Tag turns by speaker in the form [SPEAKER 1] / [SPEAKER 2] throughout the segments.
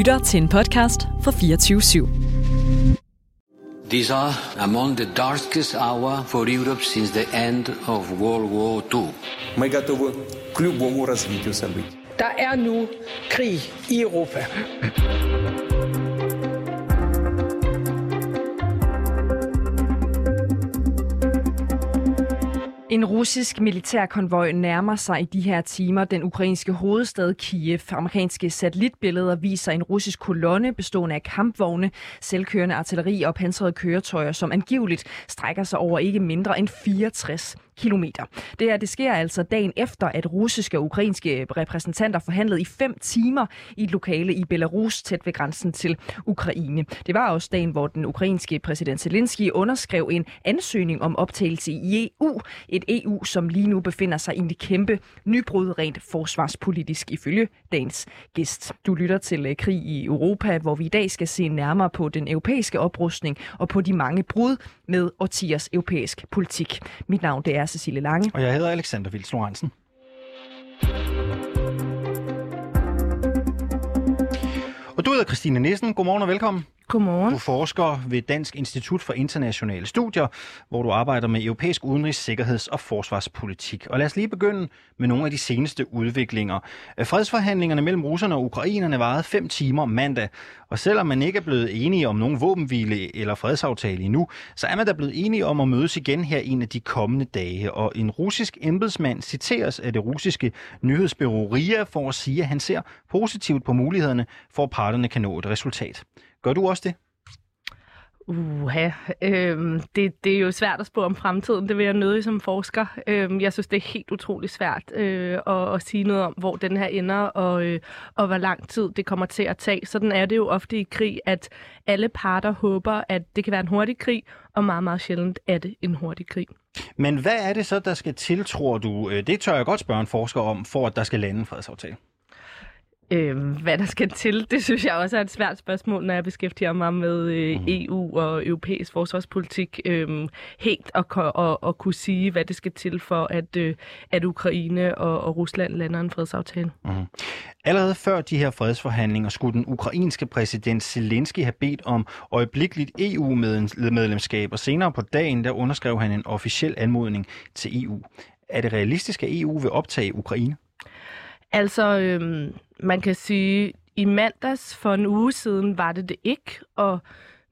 [SPEAKER 1] lytter til en podcast fra 24 /7.
[SPEAKER 2] These are among the darkest hour for Europe since the end of World War II.
[SPEAKER 3] Мы готовы к любому развитию событий.
[SPEAKER 4] Der er nu krig i Europa.
[SPEAKER 5] En russisk militærkonvoj nærmer sig i de her timer den ukrainske hovedstad Kiev. Amerikanske satellitbilleder viser en russisk kolonne bestående af kampvogne, selvkørende artilleri og pansrede køretøjer, som angiveligt strækker sig over ikke mindre end 64 kilometer. Det her det sker altså dagen efter, at russiske og ukrainske repræsentanter forhandlede i fem timer i et lokale i Belarus tæt ved grænsen til Ukraine. Det var også dagen, hvor den ukrainske præsident Zelensky underskrev en ansøgning om optagelse i EU. Et EU, som lige nu befinder sig i en kæmpe nybrud rent forsvarspolitisk ifølge dagens gæst. Du lytter til øh, Krig i Europa, hvor vi i dag skal se nærmere på den europæiske oprustning og på de mange brud med årtiers europæisk politik. Mit navn det er Cecilie Lange.
[SPEAKER 6] Og jeg hedder Alexander Vils Lorentzen. Og du hedder Christine Nissen. Godmorgen og velkommen.
[SPEAKER 5] Godmorgen.
[SPEAKER 6] Du forsker ved Dansk Institut for Internationale Studier, hvor du arbejder med europæisk udenrigs-, sikkerheds- og forsvarspolitik. Og lad os lige begynde med nogle af de seneste udviklinger. Fredsforhandlingerne mellem russerne og ukrainerne varede fem timer mandag, og selvom man ikke er blevet enige om nogen våbenhvile eller fredsaftale endnu, så er man da blevet enige om at mødes igen her en af de kommende dage. Og en russisk embedsmand citeres af det russiske nyhedsbyrå RIA for at sige, at han ser positivt på mulighederne for, at parterne kan nå et resultat. Gør du også det?
[SPEAKER 7] Uha, øhm, det, det er jo svært at spå om fremtiden, det vil jeg nødig som forsker. Øhm, jeg synes, det er helt utroligt svært øh, at, at sige noget om, hvor den her ender, og, øh, og hvor lang tid det kommer til at tage. Sådan er det jo ofte i krig, at alle parter håber, at det kan være en hurtig krig, og meget, meget sjældent er det en hurtig krig.
[SPEAKER 6] Men hvad er det så, der skal til, tror du? Øh, det tør jeg godt spørge en forsker om, for at der skal lande en fredsaftale.
[SPEAKER 7] Øh, hvad der skal til, det synes jeg også er et svært spørgsmål, når jeg beskæftiger mig med øh, mm. EU og europæisk forsvarspolitik. Øh, helt at, at, at kunne sige, hvad det skal til for, at, øh, at Ukraine og, og Rusland lander en fredsaftale. Mm.
[SPEAKER 6] Allerede før de her fredsforhandlinger skulle den ukrainske præsident Zelensky have bedt om øjeblikkeligt EU-medlemskab, og senere på dagen der underskrev han en officiel anmodning til EU. Er det realistisk, at EU vil optage Ukraine?
[SPEAKER 7] Altså, øhm, man kan sige, i mandags for en uge siden var det det ikke, og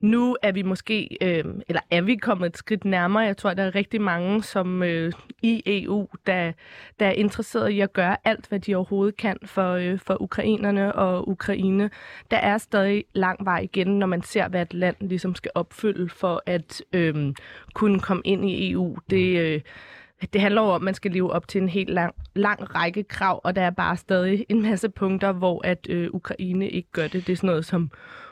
[SPEAKER 7] nu er vi måske, øh, eller er vi kommet et skridt nærmere. Jeg tror, der er rigtig mange som øh, i EU, der, der er interesseret i at gøre alt, hvad de overhovedet kan for, øh, for ukrainerne og Ukraine. Der er stadig lang vej igen, når man ser, hvad et land ligesom skal opfylde for at øh, kunne komme ind i EU. Det... Øh, det handler jo om, at man skal leve op til en helt lang, lang række krav, og der er bare stadig en masse punkter, hvor at øh, Ukraine ikke gør det. Det er sådan noget som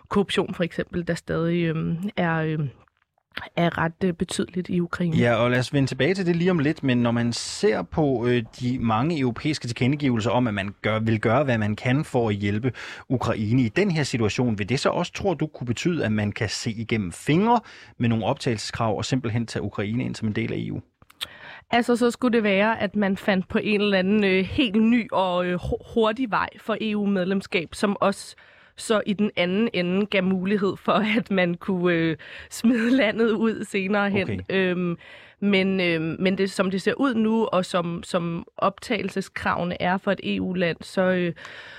[SPEAKER 7] korruption for eksempel, der stadig øh, er... Øh, er ret øh, betydeligt i Ukraine.
[SPEAKER 6] Ja, og lad os vende tilbage til det lige om lidt, men når man ser på øh, de mange europæiske tilkendegivelser om, at man gør, vil gøre, hvad man kan for at hjælpe Ukraine i den her situation, vil det så også, tror du, kunne betyde, at man kan se igennem fingre med nogle optagelseskrav og simpelthen tage Ukraine ind som en del af EU?
[SPEAKER 7] Altså, så skulle det være, at man fandt på en eller anden øh, helt ny og øh, hurtig vej for EU-medlemskab, som også så i den anden ende gav mulighed for, at man kunne øh, smide landet ud senere hen. Okay. Øhm, men, øh, men det, som det ser ud nu, og som, som optagelseskravene er for et EU-land, så, øh,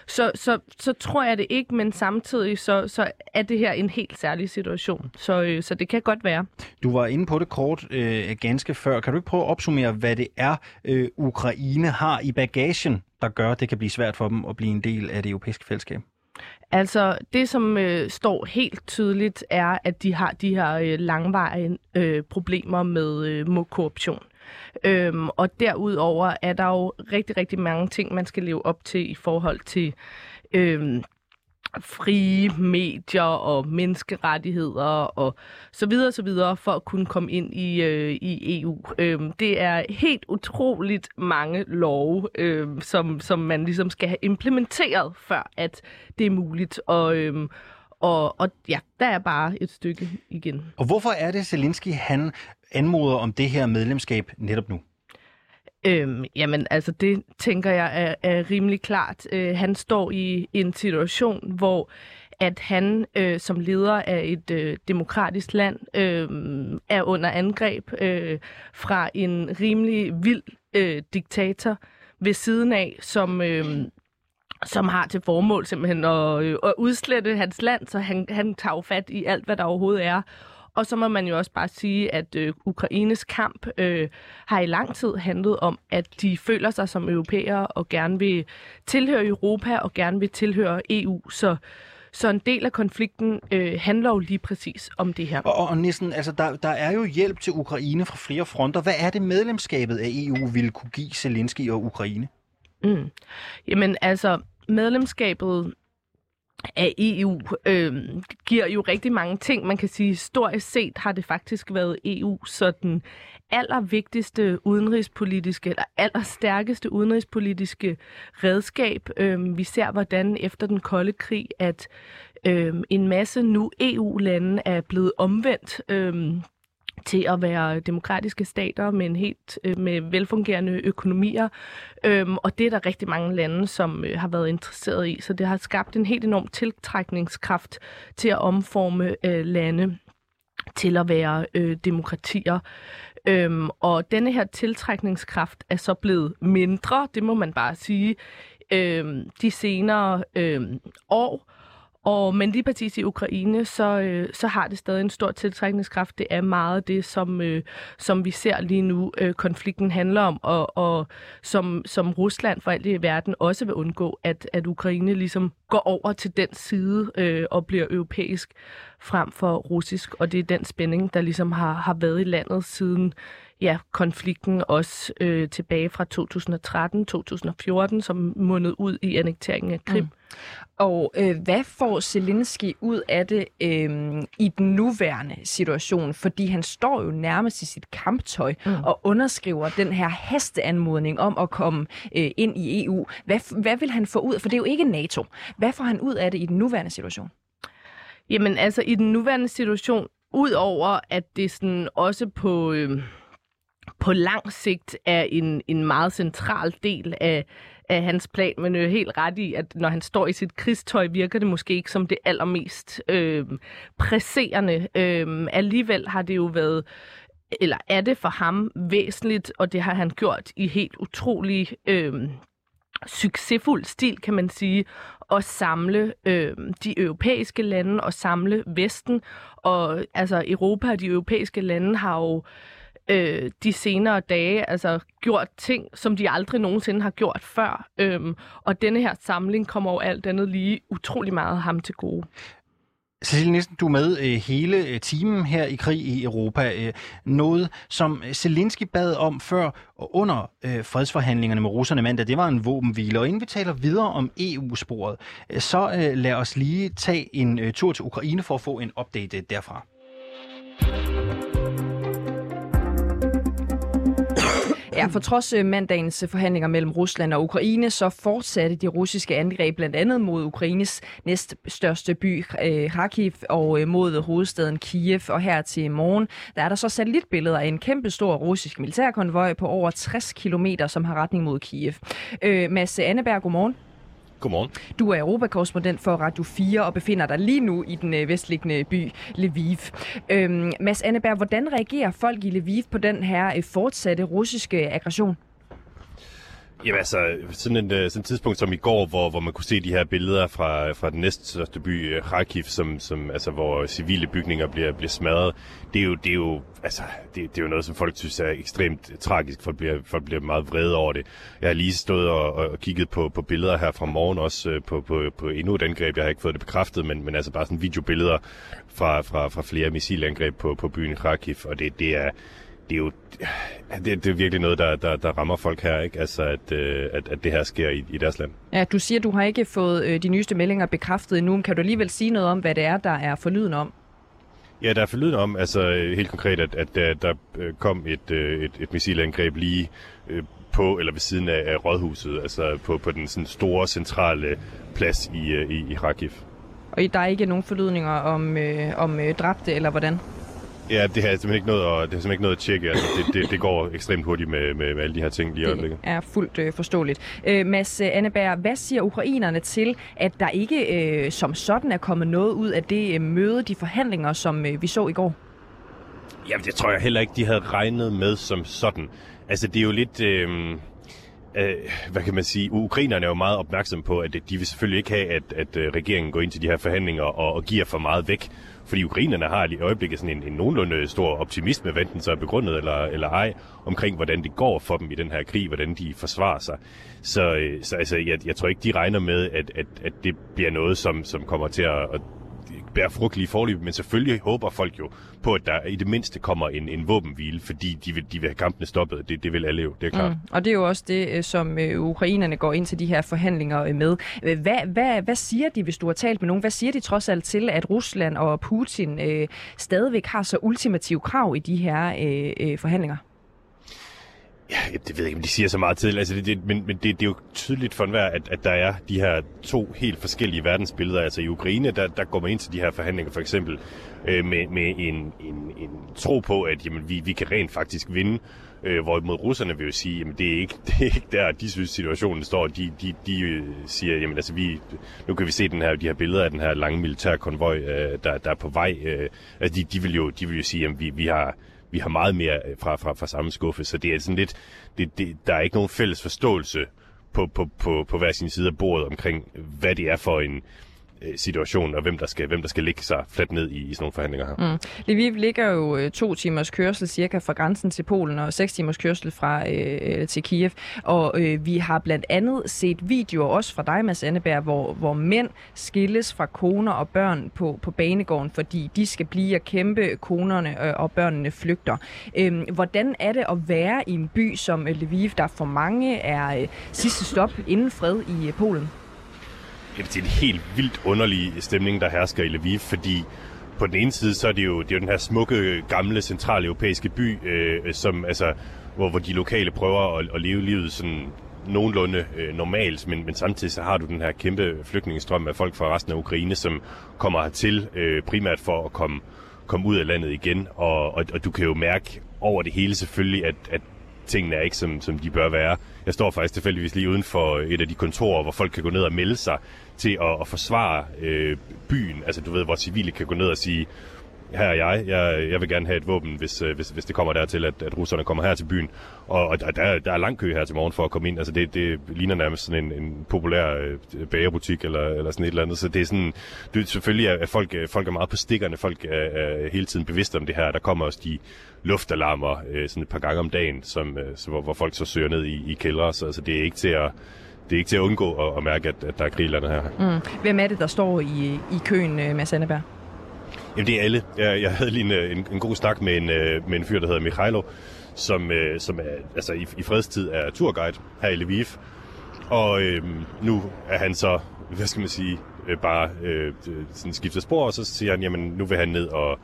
[SPEAKER 7] så, så, så tror jeg det ikke, men samtidig så, så er det her en helt særlig situation. Så, øh, så det kan godt være.
[SPEAKER 6] Du var inde på det kort øh, ganske før. Kan du ikke prøve at opsummere, hvad det er, øh, Ukraine har i bagagen, der gør, at det kan blive svært for dem at blive en del af det europæiske fællesskab?
[SPEAKER 7] Altså, det som øh, står helt tydeligt er, at de har de her øh, langvarige øh, problemer med, øh, med korruption. Øhm, og derudover er der jo rigtig, rigtig mange ting, man skal leve op til i forhold til øh, frie medier og menneskerettigheder og så videre så videre for at kunne komme ind i, øh, i EU. Øhm, det er helt utroligt mange love, øhm, som, som man ligesom skal have implementeret, før at det er muligt. Og, øhm, og, og ja, der er bare et stykke igen.
[SPEAKER 6] Og hvorfor er det, Zelensky han anmoder om det her medlemskab netop nu?
[SPEAKER 7] Øhm, jamen, altså det tænker jeg er, er rimelig klart. Øh, han står i en situation, hvor at han øh, som leder af et øh, demokratisk land øh, er under angreb øh, fra en rimelig vild øh, diktator ved siden af, som... Øh, som har til formål simpelthen at, øh, at udslette hans land, så han, han tager fat i alt, hvad der overhovedet er. Og så må man jo også bare sige, at øh, Ukraines kamp øh, har i lang tid handlet om, at de føler sig som europæere og gerne vil tilhøre Europa og gerne vil tilhøre EU. Så så en del af konflikten øh, handler jo lige præcis om det her.
[SPEAKER 6] Og, og næsten, altså, der, der er jo hjælp til Ukraine fra flere fronter. Hvad er det medlemskabet af EU ville kunne give Zelensky og Ukraine?
[SPEAKER 7] Mm. Jamen altså, medlemskabet af EU øh, giver jo rigtig mange ting. Man kan sige, historisk set har det faktisk været EU sådan allervigtigste udenrigspolitiske, eller allerstærkeste udenrigspolitiske redskab. Øh, vi ser, hvordan efter den kolde krig, at øh, en masse nu EU-lande er blevet omvendt. Øh, til at være demokratiske stater med en helt øh, med velfungerende økonomier. Øhm, og det er der rigtig mange lande, som øh, har været interesseret i. Så det har skabt en helt enorm tiltrækningskraft til at omforme øh, lande til at være øh, demokratier. Øhm, og denne her tiltrækningskraft er så blevet mindre, det må man bare sige, øh, de senere øh, år. Og, men lige præcis i Ukraine, så, øh, så har det stadig en stor tiltrækningskraft. Det er meget det, som, øh, som vi ser lige nu, øh, konflikten handler om, og, og som, som Rusland for alt i verden også vil undgå, at, at Ukraine ligesom går over til den side øh, og bliver europæisk frem for russisk. Og det er den spænding, der ligesom har, har været i landet siden ja, konflikten også øh, tilbage fra 2013-2014, som mundede ud i annekteringen af Krim. Mm.
[SPEAKER 5] Og øh, hvad får Zelensky ud af det øh, i den nuværende situation? Fordi han står jo nærmest i sit kamptøj mm. og underskriver den her hasteanmodning om at komme øh, ind i EU. Hvad, hvad vil han få ud? For det er jo ikke NATO. Hvad får han ud af det i den nuværende situation?
[SPEAKER 7] Jamen altså i den nuværende situation, udover at det sådan også på... Øh, på lang sigt er en, en meget central del af, af hans plan, men er helt ret i, at når han står i sit krigstøj, virker det måske ikke som det allermest øh, presserende. Øh, alligevel har det jo været eller er det for ham væsentligt, og det har han gjort i helt utrolig øh, succesfuld stil, kan man sige, at samle øh, de europæiske lande og samle Vesten. Og altså Europa og de europæiske lande har jo øh, øh, de senere dage altså gjort ting, som de aldrig nogensinde har gjort før. Øhm, og denne her samling kommer jo alt andet lige utrolig meget ham til gode.
[SPEAKER 6] Cecilie Nielsen, du er med øh, hele øh, timen her i krig i Europa. Øh, noget, som Zelensky bad om før og under øh, fredsforhandlingerne med russerne mandag, det var en våbenhvile. Og inden vi taler videre om EU-sporet, øh, så øh, lad os lige tage en øh, tur til Ukraine for at få en update øh, derfra.
[SPEAKER 5] Ja, for trods øh, mandagens forhandlinger mellem Rusland og Ukraine, så fortsatte de russiske angreb blandt andet mod Ukraines næststørste by, øh, Kharkiv, og øh, mod hovedstaden Kiev. Og her til morgen, der er der så satellitbilleder af en kæmpe stor russisk militærkonvoj på over 60 km, som har retning mod Kiev. Mads Anneberg, godmorgen.
[SPEAKER 8] Godmorgen.
[SPEAKER 5] Du er europakorrespondent for Radio 4 og befinder dig lige nu i den øh, vestliggende by Lviv. Øhm, Mads Anneberg, hvordan reagerer folk i Lviv på den her øh, fortsatte russiske aggression?
[SPEAKER 8] Jamen altså, sådan, en, øh, sådan et tidspunkt som i går, hvor, hvor man kunne se de her billeder fra, fra den næststørste by, øh, Kharkiv, som, som, altså, hvor civile bygninger bliver, bliver smadret, det er jo, det er jo, altså, det, det er jo noget, som folk synes er ekstremt tragisk. Folk bliver, folk bliver meget vrede over det. Jeg har lige stået og, og kigget på, på billeder her fra morgen, også øh, på, på, på endnu et angreb. Jeg har ikke fået det bekræftet, men, men altså bare sådan videobilleder fra, fra, fra flere missilangreb på, på byen Kharkiv, og det, det er det er jo det, det er virkelig noget, der, der, der rammer folk her, ikke? Altså, at, øh, at, at det her sker i, i deres land.
[SPEAKER 5] Ja, du siger, du har ikke fået øh, de nyeste meldinger bekræftet endnu. Kan du alligevel sige noget om, hvad det er, der er forlyden om?
[SPEAKER 8] Ja, der er forlyden om, altså helt konkret, at, at der, der øh, kom et, øh, et, et missilangreb lige øh, på eller ved siden af, af rådhuset, altså på, på den sådan store centrale plads i, i, i Kharkiv.
[SPEAKER 5] Og der er ikke nogen forlydninger om, øh, om øh, dræbte, eller hvordan?
[SPEAKER 8] Ja, det har jeg simpelthen ikke noget at, det har simpelthen ikke noget at tjekke. Altså, det, det, det går ekstremt hurtigt med, med, med alle de her ting lige i øjeblikket.
[SPEAKER 5] Det er fuldt øh, forståeligt. Øh, Mads øh, Anneberg, hvad siger ukrainerne til, at der ikke øh, som sådan er kommet noget ud af det øh, møde, de forhandlinger, som øh, vi så i går?
[SPEAKER 8] Jamen, det tror jeg heller ikke, de havde regnet med som sådan. Altså, det er jo lidt... Øh, øh, hvad kan man sige? Ukrainerne er jo meget opmærksom på, at de vil selvfølgelig ikke have, at, at øh, regeringen går ind til de her forhandlinger og, og giver for meget væk. Fordi ukrainerne har i øjeblikket sådan en, en nogenlunde stor optimisme, enten så er begrundet eller, eller ej, omkring hvordan det går for dem i den her krig, hvordan de forsvarer sig. Så, øh, så altså, jeg, jeg tror ikke, de regner med, at, at, at det bliver noget, som, som kommer til at, at bærer frugt lige forløb, men selvfølgelig håber folk jo på, at der i det mindste kommer en, en våbenhvile, fordi de vil, de vil have kampene stoppet. Det, det vil alle jo, det er klart. Mm.
[SPEAKER 5] Og det er jo også det, øh, som øh, ukrainerne går ind til de her forhandlinger øh, med. Hvad, hvad, hvad siger de, hvis du har talt med nogen? Hvad siger de trods alt til, at Rusland og Putin øh, stadigvæk har så ultimative krav i de her øh, forhandlinger?
[SPEAKER 8] Ja, det ved jeg ikke, om de siger så meget til, altså det, det, men, men det, det er jo tydeligt for enhver, at, at der er de her to helt forskellige verdensbilleder. Altså i Ukraine, der, der går man ind til de her forhandlinger for eksempel øh, med, med en, en, en tro på, at jamen, vi, vi kan rent faktisk vinde. Øh, hvorimod russerne vil jo sige, jamen det er ikke, det er ikke der, de synes situationen står. De, de, de øh, siger, jamen altså vi, nu kan vi se den her, de her billeder af den her lange militær konvoj, øh, der, der er på vej. Øh, altså de, de, vil jo, de vil jo sige, jamen vi, vi har vi har meget mere øh, fra, fra, fra samme skuffe, så det er sådan lidt, det, det, der er ikke nogen fælles forståelse på, på, på, på hver sin side af bordet omkring, hvad det er for en, Øh, situation, og hvem der skal, hvem der skal ligge sig fladt ned i, i sådan nogle forhandlinger her. Mm.
[SPEAKER 5] Lviv ligger jo øh, to timers kørsel cirka fra grænsen til Polen, og seks timers kørsel fra øh, til Kiev. Og øh, vi har blandt andet set videoer også fra dig, Mads Anneberg, hvor, hvor mænd skilles fra koner og børn på, på banegården, fordi de skal blive og kæmpe, konerne øh, og børnene flygter. Øh, hvordan er det at være i en by som øh, Lviv, der for mange er øh, sidste stop inden fred i øh, Polen?
[SPEAKER 8] Det er en helt vildt underlig stemning, der hersker i Lviv, fordi på den ene side, så er det jo, det er jo den her smukke, gamle, centraleuropæiske by, øh, som, altså, hvor, hvor de lokale prøver at, at leve livet sådan nogenlunde øh, normalt, men, men samtidig så har du den her kæmpe flygtningestrøm af folk fra resten af Ukraine, som kommer hertil øh, primært for at komme, komme ud af landet igen, og, og, og du kan jo mærke over det hele selvfølgelig, at, at tingene er ikke, som, som de bør være. Jeg står faktisk tilfældigvis lige uden for øh, et af de kontorer, hvor folk kan gå ned og melde sig til at, at forsvare øh, byen. Altså du ved, hvor civile kan gå ned og sige, her er jeg, jeg, jeg vil gerne have et våben, hvis, øh, hvis, hvis det kommer dertil, at, at russerne kommer her til byen. Og, og der, der er lang kø her til morgen for at komme ind. Altså det, det ligner nærmest sådan en, en populær øh, bagerbutik eller, eller sådan et eller andet. Så det er sådan, det, selvfølgelig er, at folk, øh, folk er meget på stikkerne. Folk er, er hele tiden bevidste om det her. Der kommer også de luftalarmer sådan et par gange om dagen, som, så, hvor, hvor folk så søger ned i, i kældre. Så altså, det er ikke til at det er ikke til at undgå at, at mærke, at, at der er krig her.
[SPEAKER 5] Mm. Hvem er det, der står i, i køen, Mads Anneberg?
[SPEAKER 8] Jamen det er alle. Jeg, jeg havde lige en, øh, en, en god snak med en, øh, med en fyr, der hedder Mikhailo, som, øh, som er, altså i, i fredstid er turguide her i Lviv. Og øh, nu er han så, hvad skal man sige, øh, bare øh, sådan skiftet spor, og så siger han, jamen nu vil han ned og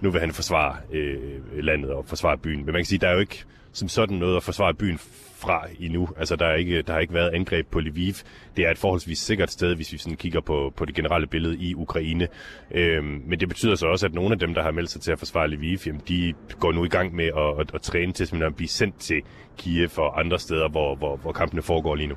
[SPEAKER 8] nu vil han forsvare øh, landet og forsvare byen. Men man kan sige, der er jo ikke som sådan noget at forsvare byen fra endnu. Altså, der, er ikke, der har ikke været angreb på Lviv. Det er et forholdsvis sikkert sted, hvis vi sådan kigger på, på det generelle billede i Ukraine. Øhm, men det betyder så også, at nogle af dem, der har meldt sig til at forsvare Lviv, jamen, de går nu i gang med at, at, at træne til simpelthen at blive sendt til Kiev og andre steder, hvor, hvor, hvor kampene foregår lige nu.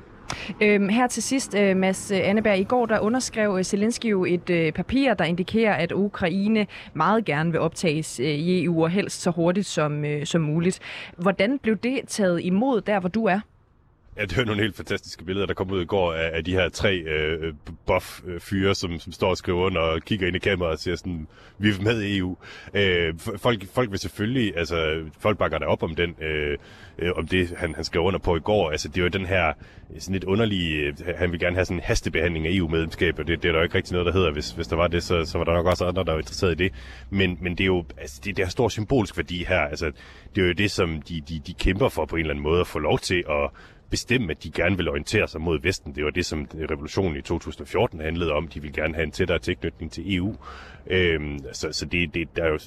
[SPEAKER 5] Øhm, her til sidst, øh, Mads øh, Anneberg, i går der underskrev øh, Zelensky jo et øh, papir, der indikerer, at Ukraine meget gerne vil optages øh, i EU, og helst så hurtigt som, øh, som muligt. Hvordan blev det taget imod der, hvor du er?
[SPEAKER 8] Ja, det var nogle helt fantastiske billeder, der kom ud i går af, af de her tre øh, buff-fyre, øh, som, som står og skriver under og kigger ind i kameraet og siger sådan, vi er med i EU. Øh, folk, folk vil selvfølgelig, altså folk bakker da op om den, øh, øh, om det han, han skrev under på i går. Altså det var den her øh, sådan lidt underlige, øh, han vil gerne have sådan en hastebehandling af EU-medlemskab, og det, det er der jo ikke rigtig noget, der hedder. Hvis, hvis der var det, så, så var der nok også andre, der var interesseret i det. Men, men det er jo, altså det, det har stor symbolsk værdi her. Altså det er jo det, som de, de, de kæmper for på en eller anden måde at få lov til at bestemme, at de gerne vil orientere sig mod Vesten. Det var det, som revolutionen i 2014 handlede om. De vil gerne have en tættere tilknytning til EU. Øhm, så så det, det, der er jo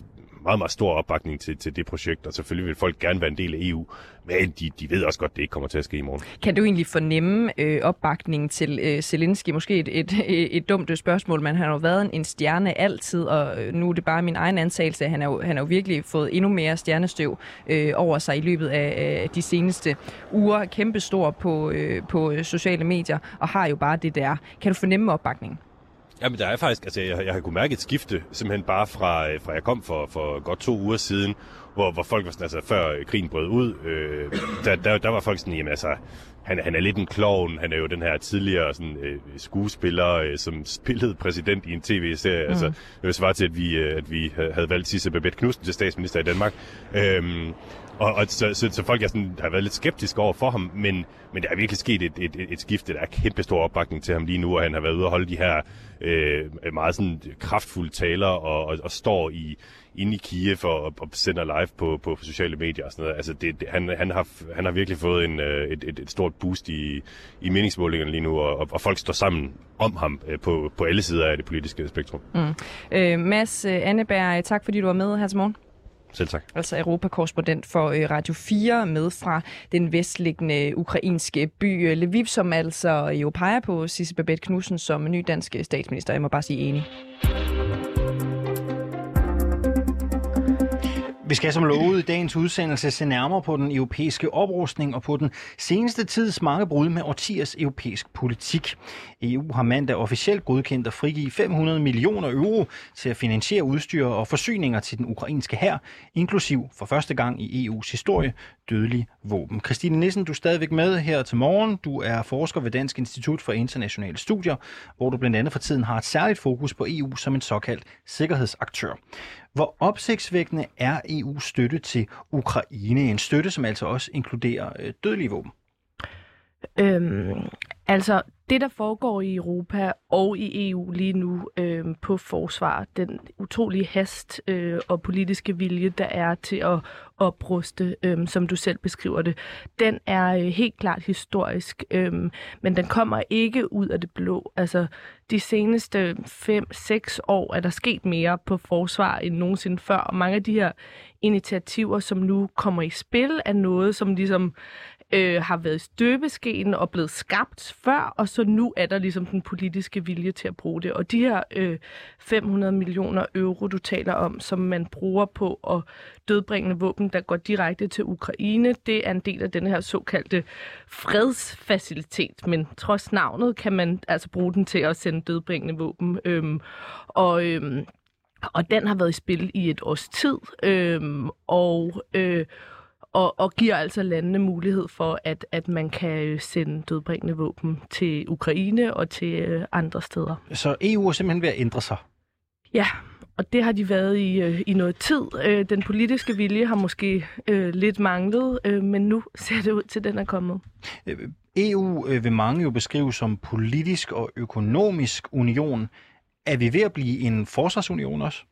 [SPEAKER 8] meget, meget stor opbakning til, til det projekt, og selvfølgelig vil folk gerne være en del af EU, men de, de ved også godt, at det ikke kommer til at ske i morgen.
[SPEAKER 5] Kan du egentlig fornemme øh, opbakningen til øh, Zelensky? Måske et, et, et, dumt øh, spørgsmål, men han har jo været en stjerne altid, og øh, nu er det bare min egen antagelse, at han har jo, han har jo virkelig fået endnu mere stjernestøv øh, over sig i løbet af, øh, de seneste uger. Kæmpestor på, øh, på øh, sociale medier, og har jo bare det der. Kan du fornemme opbakningen?
[SPEAKER 8] Jamen, der er faktisk, altså jeg, jeg har kunnet mærke et skifte, simpelthen bare fra, fra jeg kom for, for godt to uger siden, hvor, hvor folk var sådan, altså før krigen brød ud, øh, der, der, der var folk sådan, jamen altså, han, han er lidt en klovn, han er jo den her tidligere sådan, øh, skuespiller, øh, som spillede præsident i en tv-serie, mm. altså det var til, at vi, øh, at vi havde valgt Sisse Babette Knudsen til statsminister i Danmark. Øh, og, og så, så, så folk er sådan, har været lidt skeptiske over for ham, men, men der er virkelig sket et, et, et, et skifte. Der er kæmpe stor opbakning til ham lige nu, og han har været ude og holde de her øh, meget sådan kraftfulde taler og, og, og står i inde i Kiev og, og sender live på, på sociale medier og sådan noget. Altså det, det, han, han, har, han har virkelig fået en, øh, et, et, et stort boost i, i meningsmålingerne lige nu, og, og folk står sammen om ham øh, på, på alle sider af det politiske spektrum. Mm.
[SPEAKER 5] Øh, Mads øh, Anneberg, tak fordi du var med her til morgen.
[SPEAKER 8] Selv tak.
[SPEAKER 5] Altså Europakorrespondent for øh, Radio 4 med fra den vestliggende ukrainske by øh, Lviv, som altså øh, jo peger på Sisse Babette Knudsen som ny dansk statsminister. Jeg må bare sige enig.
[SPEAKER 6] Vi skal som lovet i dagens udsendelse se nærmere på den europæiske oprustning og på den seneste tids mange brud med årtiers europæisk politik. EU har mandag officielt godkendt at frigive 500 millioner euro til at finansiere udstyr og forsyninger til den ukrainske hær, inklusiv for første gang i EU's historie dødelige våben. Christine Nissen, du er stadigvæk med her til morgen. Du er forsker ved Dansk Institut for Internationale Studier, hvor du blandt andet for tiden har et særligt fokus på EU som en såkaldt sikkerhedsaktør. Hvor opsigtsvækkende er EU's støtte til Ukraine? En støtte, som altså også inkluderer øh, dødelige våben.
[SPEAKER 7] Øhm, altså, det, der foregår i Europa og i EU lige nu øh, på forsvar, den utrolige hast øh, og politiske vilje, der er til at opruste, øh, som du selv beskriver det, den er øh, helt klart historisk, øh, men den kommer ikke ud af det blå. Altså, de seneste 5-6 år er der sket mere på forsvar end nogensinde før, og mange af de her initiativer, som nu kommer i spil, er noget, som ligesom øh, har været i støbeskeen og blevet skabt før, og så nu er der ligesom den politiske vilje til at bruge det. Og de her øh, 500 millioner euro, du taler om, som man bruger på at dødbringende våben, der går direkte til Ukraine, det er en del af den her såkaldte fredsfacilitet. Men trods navnet kan man altså bruge den til at sende dødbringende våben. Øhm, og øhm, og den har været i spil i et års tid, øhm, og, øh, og, og giver altså landene mulighed for, at, at man kan sende dødbringende våben til Ukraine og til øh, andre steder.
[SPEAKER 6] Så EU er simpelthen ved at ændre sig?
[SPEAKER 7] Ja, og det har de været i, øh, i noget tid. Øh, den politiske vilje har måske øh, lidt manglet, øh, men nu ser det ud til, at den er kommet.
[SPEAKER 6] EU øh, vil mange jo beskrive som politisk og økonomisk union. Er vi ved at blive en forsvarsunion også?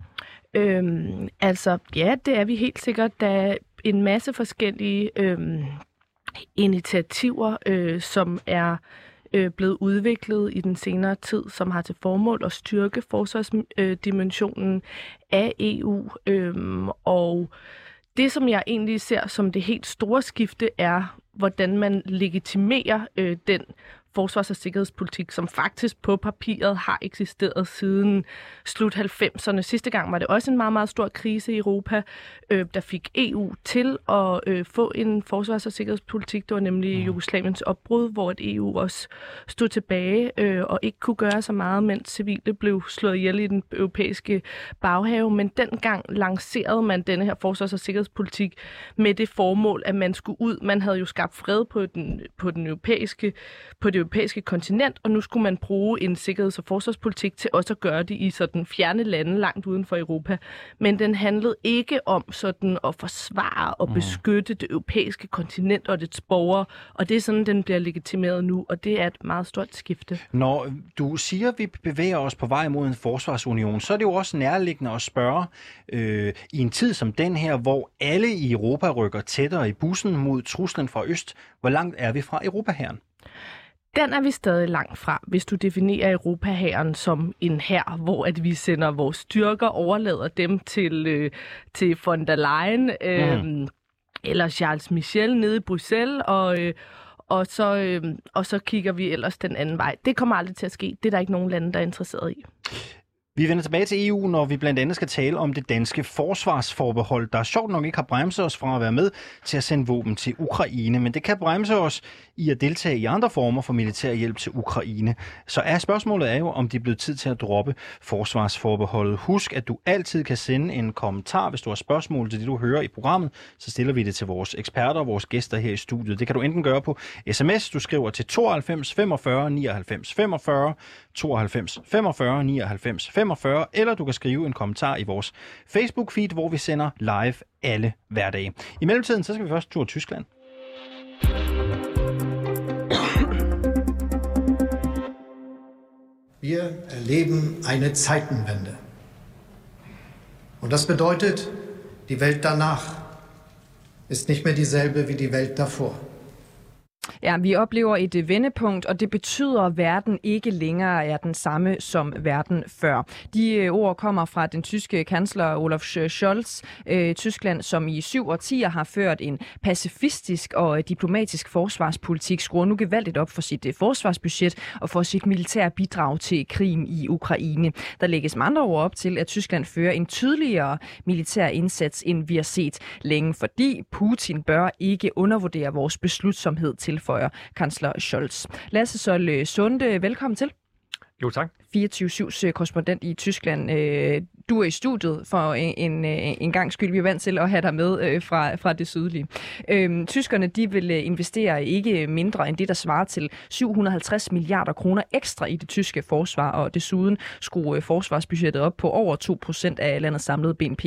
[SPEAKER 7] Øhm, altså, ja, det er vi helt sikkert. Da en masse forskellige øh, initiativer, øh, som er øh, blevet udviklet i den senere tid, som har til formål at styrke forsvarsdimensionen øh, af EU. Øh, og det, som jeg egentlig ser som det helt store skifte, er, hvordan man legitimerer øh, den forsvars- og sikkerhedspolitik, som faktisk på papiret har eksisteret siden slut 90'erne. Sidste gang var det også en meget, meget stor krise i Europa, øh, der fik EU til at øh, få en forsvars- og sikkerhedspolitik. Det var nemlig mm. Jugoslaviens opbrud, hvor et EU også stod tilbage øh, og ikke kunne gøre så meget, mens civile blev slået ihjel i den europæiske baghave. Men dengang lancerede man denne her forsvars- og sikkerhedspolitik med det formål, at man skulle ud. Man havde jo skabt fred på den, på den europæiske, på det europæiske kontinent, og nu skulle man bruge en sikkerheds- og forsvarspolitik til også at gøre det i sådan fjerne lande langt uden for Europa. Men den handlede ikke om sådan at forsvare og mm. beskytte det europæiske kontinent og dets borgere, og det er sådan, den bliver legitimeret nu, og det er et meget stort skifte.
[SPEAKER 6] Når du siger, at vi bevæger os på vej mod en forsvarsunion, så er det jo også nærliggende at spørge, øh, i en tid som den her, hvor alle i Europa rykker tættere i bussen mod truslen fra øst, hvor langt er vi fra Europa herren?
[SPEAKER 7] Den er vi stadig langt fra, hvis du definerer Europahæren som en hær, hvor at vi sender vores styrker, overlader dem til, øh, til von der Leyen øh, mm. eller Charles Michel nede i Bruxelles, og, øh, og, så, øh, og så kigger vi ellers den anden vej. Det kommer aldrig til at ske. Det er der ikke nogen lande, der er interesseret i.
[SPEAKER 6] Vi vender tilbage til EU, når vi blandt andet skal tale om det danske forsvarsforbehold, der sjovt nok ikke har bremset os fra at være med til at sende våben til Ukraine, men det kan bremse os i at deltage i andre former for militær hjælp til Ukraine. Så er spørgsmålet er jo, om det er blevet tid til at droppe forsvarsforbeholdet. Husk, at du altid kan sende en kommentar, hvis du har spørgsmål til det, du hører i programmet. Så stiller vi det til vores eksperter og vores gæster her i studiet. Det kan du enten gøre på sms, du skriver til 92 45 99 45, 92 45 99 45, eller du kan skrive en kommentar i vores Facebook-feed, hvor vi sender live alle hverdage. I mellemtiden, så skal vi først tur Tyskland.
[SPEAKER 9] Wir erleben eine Zeitenwende. Und das bedeutet, die Welt danach ist nicht mehr dieselbe wie die Welt davor.
[SPEAKER 5] Ja, vi oplever et øh, vendepunkt, og det betyder, at verden ikke længere er den samme som verden før. De øh, ord kommer fra den tyske kansler Olaf Scholz. Øh, Tyskland, som i syv årtier har ført en pacifistisk og øh, diplomatisk forsvarspolitik, skruer nu gevaldigt op for sit forsvarsbudget og for sit militære bidrag til krigen i Ukraine. Der lægges med andre ord op til, at Tyskland fører en tydeligere militær indsats, end vi har set længe, fordi Putin bør ikke undervurdere vores beslutsomhed til tilføjer kansler Scholz. Lasse Sol Sunde, velkommen til.
[SPEAKER 10] Jo, tak.
[SPEAKER 5] 24-7's øh, korrespondent i Tyskland. Øh, du er i studiet for en, en, øh, en gang skyld. Vi er vant til at have dig med øh, fra, fra det sydlige. Øhm, tyskerne de vil øh, investere ikke mindre end det, der svarer til 750 milliarder kroner ekstra i det tyske forsvar, og desuden skrue forsvarsbudgettet op på over 2% af landets samlede BNP.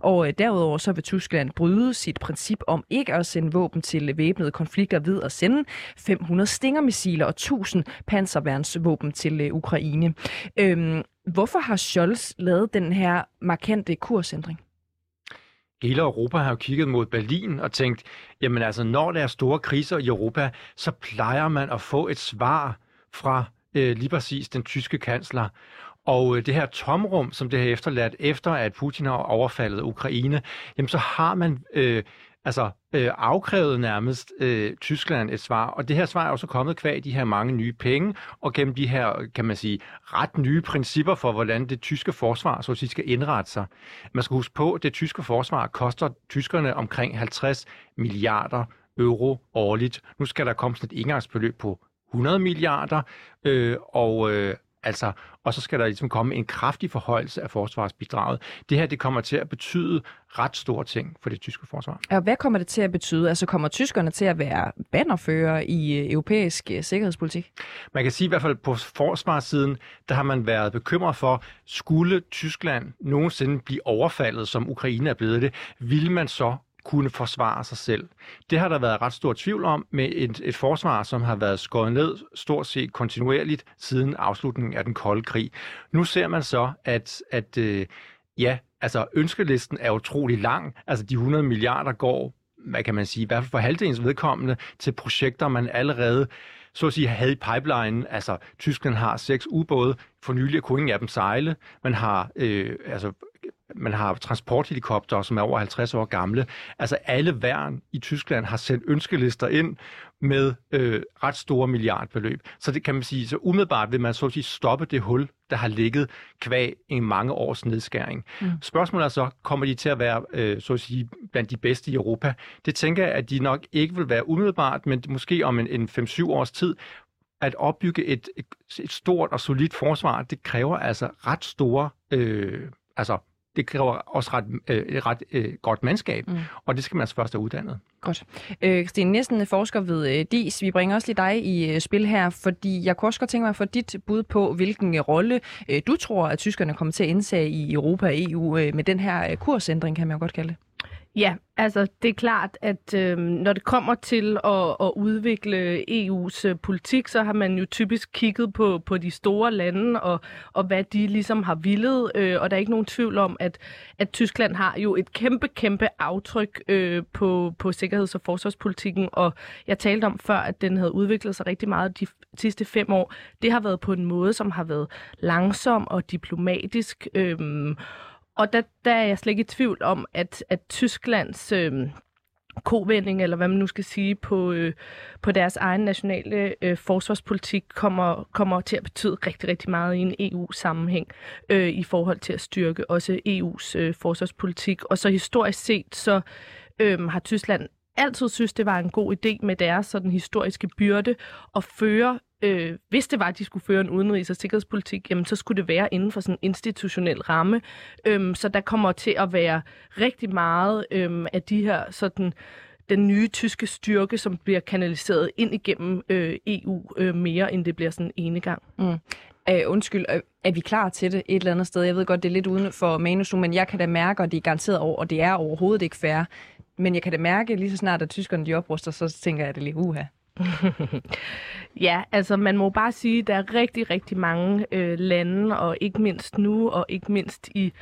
[SPEAKER 5] Og derudover så vil Tyskland bryde sit princip om ikke at sende våben til væbnede konflikter ved at sende 500 stingermissiler og 1000 panserværnsvåben til Ukraine. Øhm, hvorfor har Scholz lavet den her markante kursændring?
[SPEAKER 10] Hele Europa har jo kigget mod Berlin og tænkt, jamen altså, når der er store kriser i Europa, så plejer man at få et svar fra øh, lige præcis den tyske kansler. Og øh, det her tomrum, som det har efterladt efter, at Putin har overfaldet Ukraine, jamen så har man øh, altså øh, afkrævet nærmest øh, Tyskland et svar, og det her svar er også kommet kvæg de her mange nye penge, og gennem de her, kan man sige, ret nye principper for, hvordan det tyske forsvar så at sige, skal indrette sig. Man skal huske på, at det tyske forsvar koster tyskerne omkring 50 milliarder euro årligt. Nu skal der komme sådan et indgangsbeløb på 100 milliarder, øh, og øh, Altså, og så skal der ligesom komme en kraftig forhøjelse af forsvarsbidraget. Det her det kommer til at betyde ret store ting for det tyske forsvar.
[SPEAKER 5] Og hvad kommer det til at betyde? Altså kommer tyskerne til at være bannerfører i øh, europæisk øh, sikkerhedspolitik?
[SPEAKER 10] Man kan sige i hvert fald på forsvarssiden, der har man været bekymret for, skulle Tyskland nogensinde blive overfaldet, som Ukraine er blevet det, vil man så kunne forsvare sig selv. Det har der været ret stor tvivl om med et, et forsvar, som har været skåret ned stort set kontinuerligt siden afslutningen af den kolde krig. Nu ser man så, at, at øh, ja, altså ønskelisten er utrolig lang. Altså de 100 milliarder går, hvad kan man sige, i hvert fald for halvdelens vedkommende, til projekter, man allerede så at sige havde i pipeline. Altså, Tyskland har seks ubåde. For nylig kunne ingen af dem sejle. Man har øh, altså, man har transporthelikopter, som er over 50 år gamle. Altså alle værn i Tyskland har sendt ønskelister ind med øh, ret store milliardbeløb. Så det kan man sige, så umiddelbart vil man så at sige stoppe det hul, der har ligget kvæg i mange års nedskæring. Mm. Spørgsmålet er så, kommer de til at være øh, så at sige, blandt de bedste i Europa? Det tænker jeg, at de nok ikke vil være umiddelbart, men måske om en, en 5-7 års tid, at opbygge et, et, et stort og solidt forsvar, det kræver altså ret store øh, altså det kræver også ret, øh, ret øh, godt mandskab, mm. og det skal man altså først have uddannet.
[SPEAKER 5] Godt. Øh, Christine Nielsen, forsker ved øh, DIS. Vi bringer også lige dig i øh, spil her, fordi jeg kunne også godt tænke mig at få dit bud på, hvilken rolle øh, du tror, at tyskerne kommer til at indtage i Europa og EU øh, med den her øh, kursændring, kan man jo godt kalde det.
[SPEAKER 7] Ja, altså det er klart, at øh, når det kommer til at, at udvikle EU's øh, politik, så har man jo typisk kigget på, på de store lande og, og hvad de ligesom har villet. Øh, og der er ikke nogen tvivl om, at, at Tyskland har jo et kæmpe, kæmpe aftryk øh, på, på sikkerheds- og forsvarspolitikken. Og jeg talte om før, at den havde udviklet sig rigtig meget de sidste fem år. Det har været på en måde, som har været langsom og diplomatisk. Øh, og der, der er jeg slet ikke i tvivl om, at, at Tysklands øh, kovending, eller hvad man nu skal sige, på, øh, på deres egen nationale øh, forsvarspolitik kommer, kommer til at betyde rigtig, rigtig meget i en EU-sammenhæng øh, i forhold til at styrke også EU's øh, forsvarspolitik. Og så historisk set, så øh, har Tyskland altid synes, det var en god idé med deres sådan historiske byrde at føre øh, hvis det var, at de skulle føre en udenrigs- og sikkerhedspolitik, jamen, så skulle det være inden for sådan en institutionel ramme. Øhm, så der kommer til at være rigtig meget øhm, af de her sådan den nye tyske styrke, som bliver kanaliseret ind igennem øh, EU øh, mere, end det bliver sådan en gang.
[SPEAKER 5] Mm. Æh, undskyld, er vi klar til det et eller andet sted? Jeg ved godt, det er lidt uden for manus nu, men jeg kan da mærke, og det er garanteret over, og det er overhovedet ikke fair, men jeg kan da mærke, lige så snart, at tyskerne de opruster, så tænker jeg, at det er lige uha.
[SPEAKER 7] ja, altså man må bare sige, at der er rigtig, rigtig mange øh, lande, og ikke mindst nu, og ikke mindst i,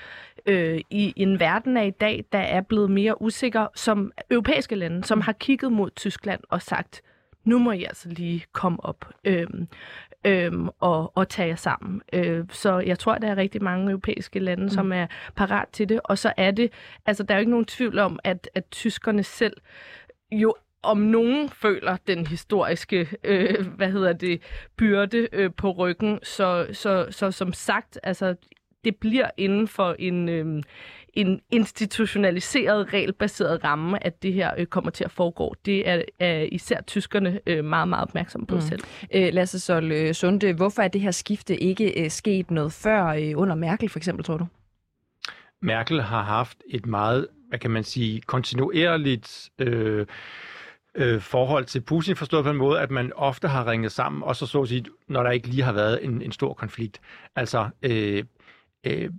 [SPEAKER 7] øh, i en verden af i dag, der er blevet mere usikker, som europæiske lande, som har kigget mod Tyskland og sagt, nu må I altså lige komme op øhm, øhm, og, og tage jer sammen. Øh, så jeg tror, der er rigtig mange europæiske lande, mm. som er parat til det. Og så er det, altså der er jo ikke nogen tvivl om, at, at tyskerne selv jo om nogen føler den historiske, øh, hvad hedder det, byrde øh, på ryggen. Så, så, så som sagt, altså, det bliver inden for en, øh, en institutionaliseret, regelbaseret ramme, at det her øh, kommer til at foregå. Det er, er især tyskerne øh, meget, meget opmærksomme på mm. selv.
[SPEAKER 5] Øh, Lasse Sol øh, Sunde, hvorfor er det her skifte ikke øh, sket noget før øh, under Merkel, for eksempel, tror du?
[SPEAKER 10] Merkel har haft et meget, hvad kan man sige, kontinuerligt... Øh, øh, forhold til Putin, forstået på en måde, at man ofte har ringet sammen, og så så at sige, når der ikke lige har været en, en stor konflikt. Altså, øh, øh,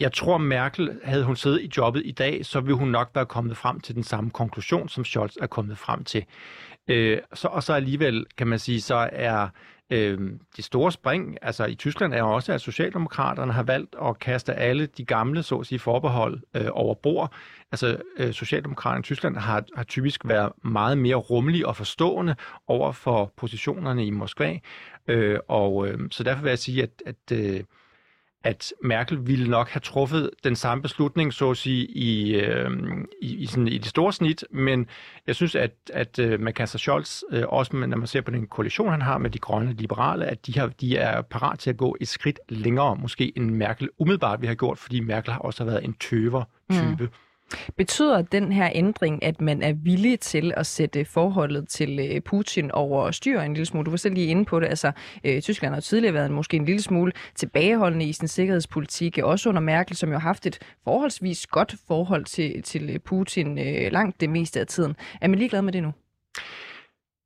[SPEAKER 10] jeg tror, Merkel, havde hun siddet i jobbet i dag, så ville hun nok være kommet frem til den samme konklusion, som Scholz er kommet frem til. Øh, så, og så alligevel, kan man sige, så er øh, de store spring, altså i Tyskland er også, at Socialdemokraterne har valgt at kaste alle de gamle, så at sige, forbehold øh, over bord. Altså øh, Socialdemokraterne i Tyskland har, har typisk været meget mere rummelige og forstående over for positionerne i Moskva. Øh, og øh, så derfor vil jeg sige, at, at øh, at Merkel ville nok have truffet den samme beslutning, så at sige, i, øh, i, i, sådan, i det store snit, men jeg synes, at, at øh, man kan Scholz, øh, også når man ser på den koalition, han har med de grønne liberale, at de, har, de er parat til at gå et skridt længere, måske end Merkel umiddelbart vi har gjort, fordi Merkel har også været en tøver-type. Mm.
[SPEAKER 5] Betyder den her ændring, at man er villig til at sætte forholdet til øh, Putin over styr en lille smule? Du var selv lige inde på det. Altså, øh, Tyskland har tidligere været måske en lille smule tilbageholdende i sin sikkerhedspolitik, også under Merkel, som jo har haft et forholdsvis godt forhold til, til Putin øh, langt det meste af tiden. Er man ligeglad med det nu?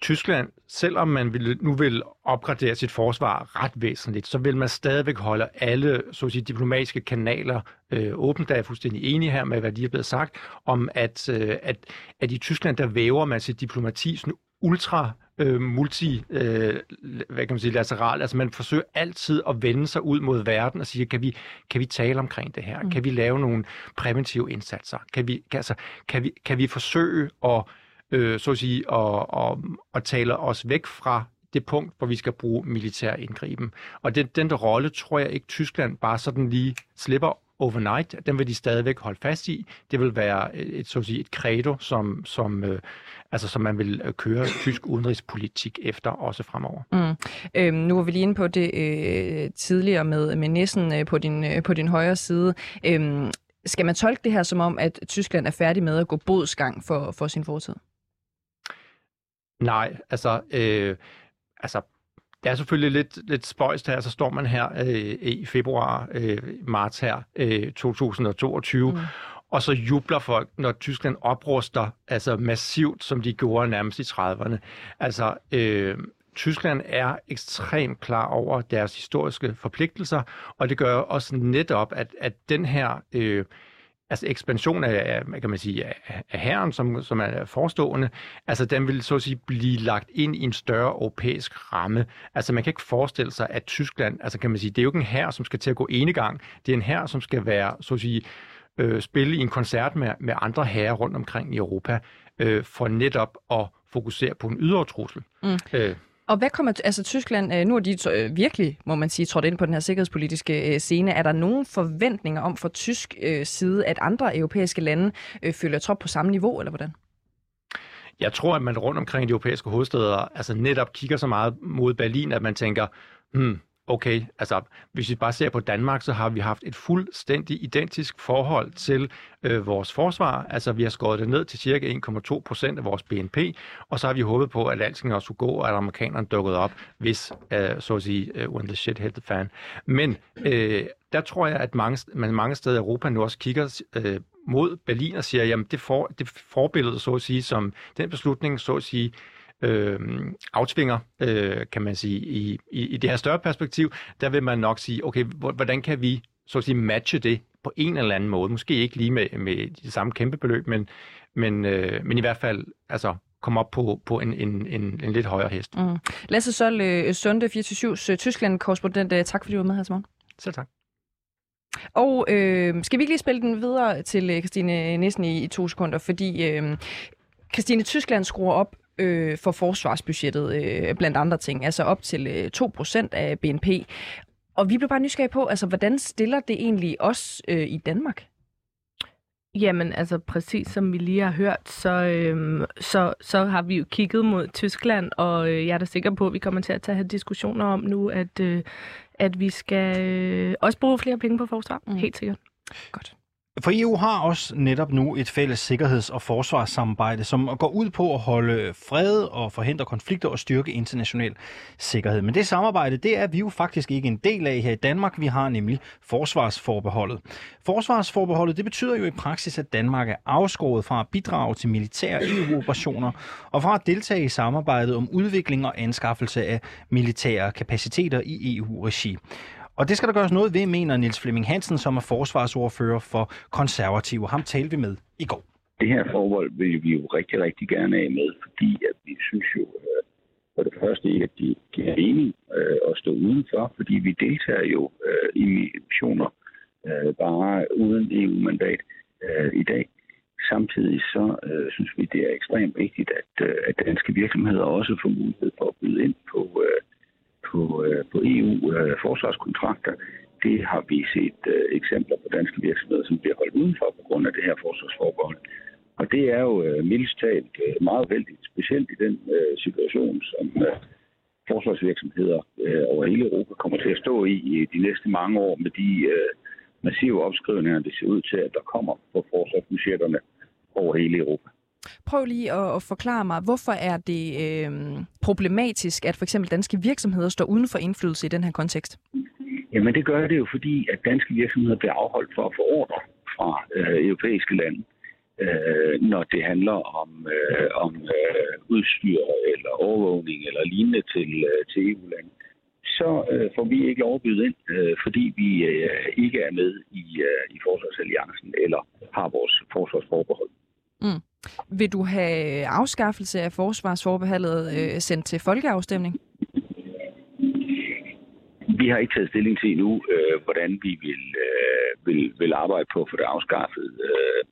[SPEAKER 10] Tyskland, selvom man vil, nu vil opgradere sit forsvar ret væsentligt, så vil man stadigvæk holde alle så at sige, diplomatiske kanaler øh, åbent. Der er jeg fuldstændig enig her med, hvad de er blevet sagt, om at, øh, at, at i Tyskland, der væver man sit diplomati sådan ultra øh, multi, øh, hvad kan man sige, lateral. Altså man forsøger altid at vende sig ud mod verden og sige, kan vi, kan vi tale omkring det her? Mm. Kan vi lave nogle præventive indsatser? Kan vi, kan, altså, kan vi, kan vi forsøge at øh, så at sige, og, og, og taler os væk fra det punkt, hvor vi skal bruge militær indgriben. Og den, den der rolle tror jeg ikke Tyskland bare sådan lige slipper overnight. Den vil de stadigvæk holde fast i. Det vil være et, så at sige, et credo, som, som, øh, altså, som man vil øh, køre tysk udenrigspolitik efter også fremover.
[SPEAKER 5] Mm. Øhm, nu var vi lige inde på det øh, tidligere med, med Nissen øh, på, din, øh, på din højre side. Øhm, skal man tolke det her som om, at Tyskland er færdig med at gå bodsgang for, for sin fortid?
[SPEAKER 10] Nej, altså, øh, altså det er selvfølgelig lidt, lidt spøjst her, så står man her øh, i februar, øh, marts her, øh, 2022, mm. og så jubler folk, når Tyskland opruster altså massivt, som de gjorde nærmest i 30'erne. Altså, øh, Tyskland er ekstremt klar over deres historiske forpligtelser, og det gør også netop, at, at den her... Øh, altså ekspansion af, kan man sige, af, af herren, som, som er forestående, altså den vil så at sige blive lagt ind i en større europæisk ramme. Altså man kan ikke forestille sig, at Tyskland, altså kan man sige, det er jo ikke en her, som skal til at gå ene gang. Det er en her, som skal være, så at sige, øh, spille i en koncert med, med andre herrer rundt omkring i Europa, øh, for netop at fokusere på en ydre trussel. Mm.
[SPEAKER 5] Øh, og hvad kommer, altså Tyskland, øh, nu er de øh, virkelig, må man sige, trådt ind på den her sikkerhedspolitiske øh, scene. Er der nogen forventninger om fra tysk øh, side, at andre europæiske lande øh, følger trop på samme niveau, eller hvordan?
[SPEAKER 10] Jeg tror, at man rundt omkring de europæiske hovedsteder altså netop kigger så meget mod Berlin, at man tænker, hmm, okay, altså hvis vi bare ser på Danmark, så har vi haft et fuldstændig identisk forhold til øh, vores forsvar. Altså vi har skåret det ned til cirka 1,2 procent af vores BNP, og så har vi håbet på, at alting også skulle gå, og at amerikanerne dukkede op, hvis, øh, så at sige, øh, when the shit hit the fan. Men øh, der tror jeg, at mange, man mange steder i Europa nu også kigger øh, mod Berlin og siger, jamen det, for, det forbillede, så at sige, som den beslutning, så at sige, øh, aftvinger, øh, kan man sige, i, i, i det her større perspektiv, der vil man nok sige, okay, hvordan kan vi så at sige matche det på en eller anden måde? Måske ikke lige med, med de samme kæmpe beløb, men, men, øh, men i hvert fald altså komme op på, på en, en, en, en lidt højere hest. Mm.
[SPEAKER 5] Lasse Sol, øh, Sunde 24 Tyskland-korrespondent. Øh, tak fordi du var med her, Simon.
[SPEAKER 10] Selv tak.
[SPEAKER 5] Og øh, skal vi ikke lige spille den videre til øh, Christine Nissen i, i to sekunder, fordi øh, Christine Tyskland skruer op øh, for forsvarsbudgettet, øh, blandt andre ting, altså op til øh, 2% af BNP. Og vi blev bare nysgerrige på, altså hvordan stiller det egentlig os øh, i Danmark?
[SPEAKER 7] Jamen, altså præcis som vi lige har hørt, så, øhm, så, så har vi jo kigget mod Tyskland, og øh, jeg er da sikker på, at vi kommer til at tage diskussioner om nu, at, øh, at vi skal øh, også bruge flere penge på forsvar. Mm. Helt sikkert.
[SPEAKER 5] Godt.
[SPEAKER 6] For EU har også netop nu et fælles sikkerheds- og forsvarssamarbejde, som går ud på at holde fred og forhindre konflikter og styrke international sikkerhed. Men det samarbejde, det er vi jo faktisk ikke en del af her i Danmark. Vi har nemlig forsvarsforbeholdet. Forsvarsforbeholdet, det betyder jo i praksis, at Danmark er afskåret fra at bidrage til militære EU-operationer og fra at deltage i samarbejdet om udvikling og anskaffelse af militære kapaciteter i EU-regi. Og det skal der gøres noget ved, mener Niels Flemming Hansen, som er forsvarsordfører for konservative. Ham talte vi med i går.
[SPEAKER 11] Det her forhold vil vi jo rigtig, rigtig gerne af med, fordi at vi synes jo øh, for det første ikke, at de giver mening øh, at stå udenfor, fordi vi deltager jo øh, i missioner øh, bare uden EU-mandat øh, i dag. Samtidig så øh, synes vi, det er ekstremt vigtigt, at, øh, at danske virksomheder også får mulighed for at byde ind på, øh, på, øh, på EU-forsvarskontrakter. Øh, det har vi set øh, eksempler på danske virksomheder, som bliver holdt udenfor på grund af det her forsvarsforbehold. Og det er jo øh, mildest talt øh, meget vældigt, specielt i den øh, situation, som øh, forsvarsvirksomheder øh, over hele Europa kommer til at stå i i de næste mange år med de øh, massive opskrivninger, det ser ud til, at der kommer på forsvarsbudgetterne over hele Europa.
[SPEAKER 5] Prøv lige at, at forklare mig, hvorfor er det øh, problematisk, at for eksempel danske virksomheder står uden for indflydelse i den her kontekst?
[SPEAKER 11] Jamen det gør det jo, fordi at danske virksomheder bliver afholdt for at få ordre fra øh, europæiske lande, øh, når det handler om, øh, om øh, udstyr eller overvågning eller lignende til, øh, til EU-lande. Så øh, får vi ikke lov at byde ind, øh, fordi vi øh, ikke er med i, øh, i Forsvarsalliancen eller har vores forsvarsforbehold.
[SPEAKER 5] Mm. Vil du have afskaffelse af forsvarsforbeholdet øh, sendt til folkeafstemning?
[SPEAKER 11] Vi har ikke taget stilling til endnu, øh, hvordan vi vil, øh, vil, vil arbejde på at få det afskaffet. Øh,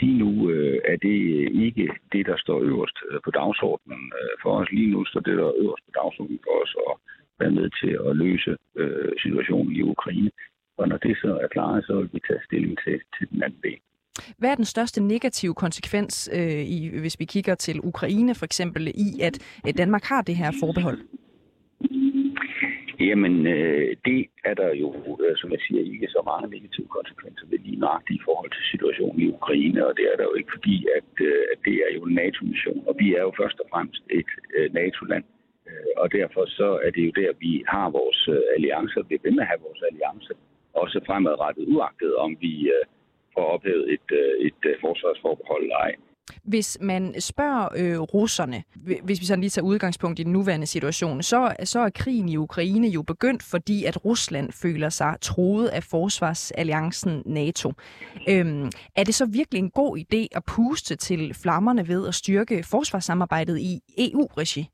[SPEAKER 11] lige nu øh, er det ikke det, der står øverst øh, på dagsordenen øh, for os. Lige nu står det, der øverst på dagsordenen for os at være med til at løse øh, situationen i Ukraine. Og når det så er klaret, så vil vi tage stilling til, til den anden del.
[SPEAKER 5] Hvad er den største negative konsekvens, øh, i, hvis vi kigger til Ukraine for eksempel, i at øh, Danmark har det her forbehold?
[SPEAKER 11] Jamen, øh, det er der jo, øh, som jeg siger, ikke så mange negative konsekvenser ved lige nøjagtigt i forhold til situationen i Ukraine, og det er der jo ikke, fordi at, øh, at det er jo en NATO-mission, og vi er jo først og fremmest et øh, NATO-land, øh, og derfor så er det jo der, vi har vores øh, alliancer, vi vil med at have vores alliancer, også fremadrettet, uagtet om vi øh, får ophævet et, øh, et øh, forsvarsforbehold eller ej.
[SPEAKER 5] Hvis man spørger øh, russerne, hvis vi sådan lige tager udgangspunkt i den nuværende situation, så, så er krigen i Ukraine jo begyndt, fordi at Rusland føler sig troet af forsvarsalliancen NATO. Øhm, er det så virkelig en god idé at puste til flammerne ved at styrke forsvarssamarbejdet i EU-regi?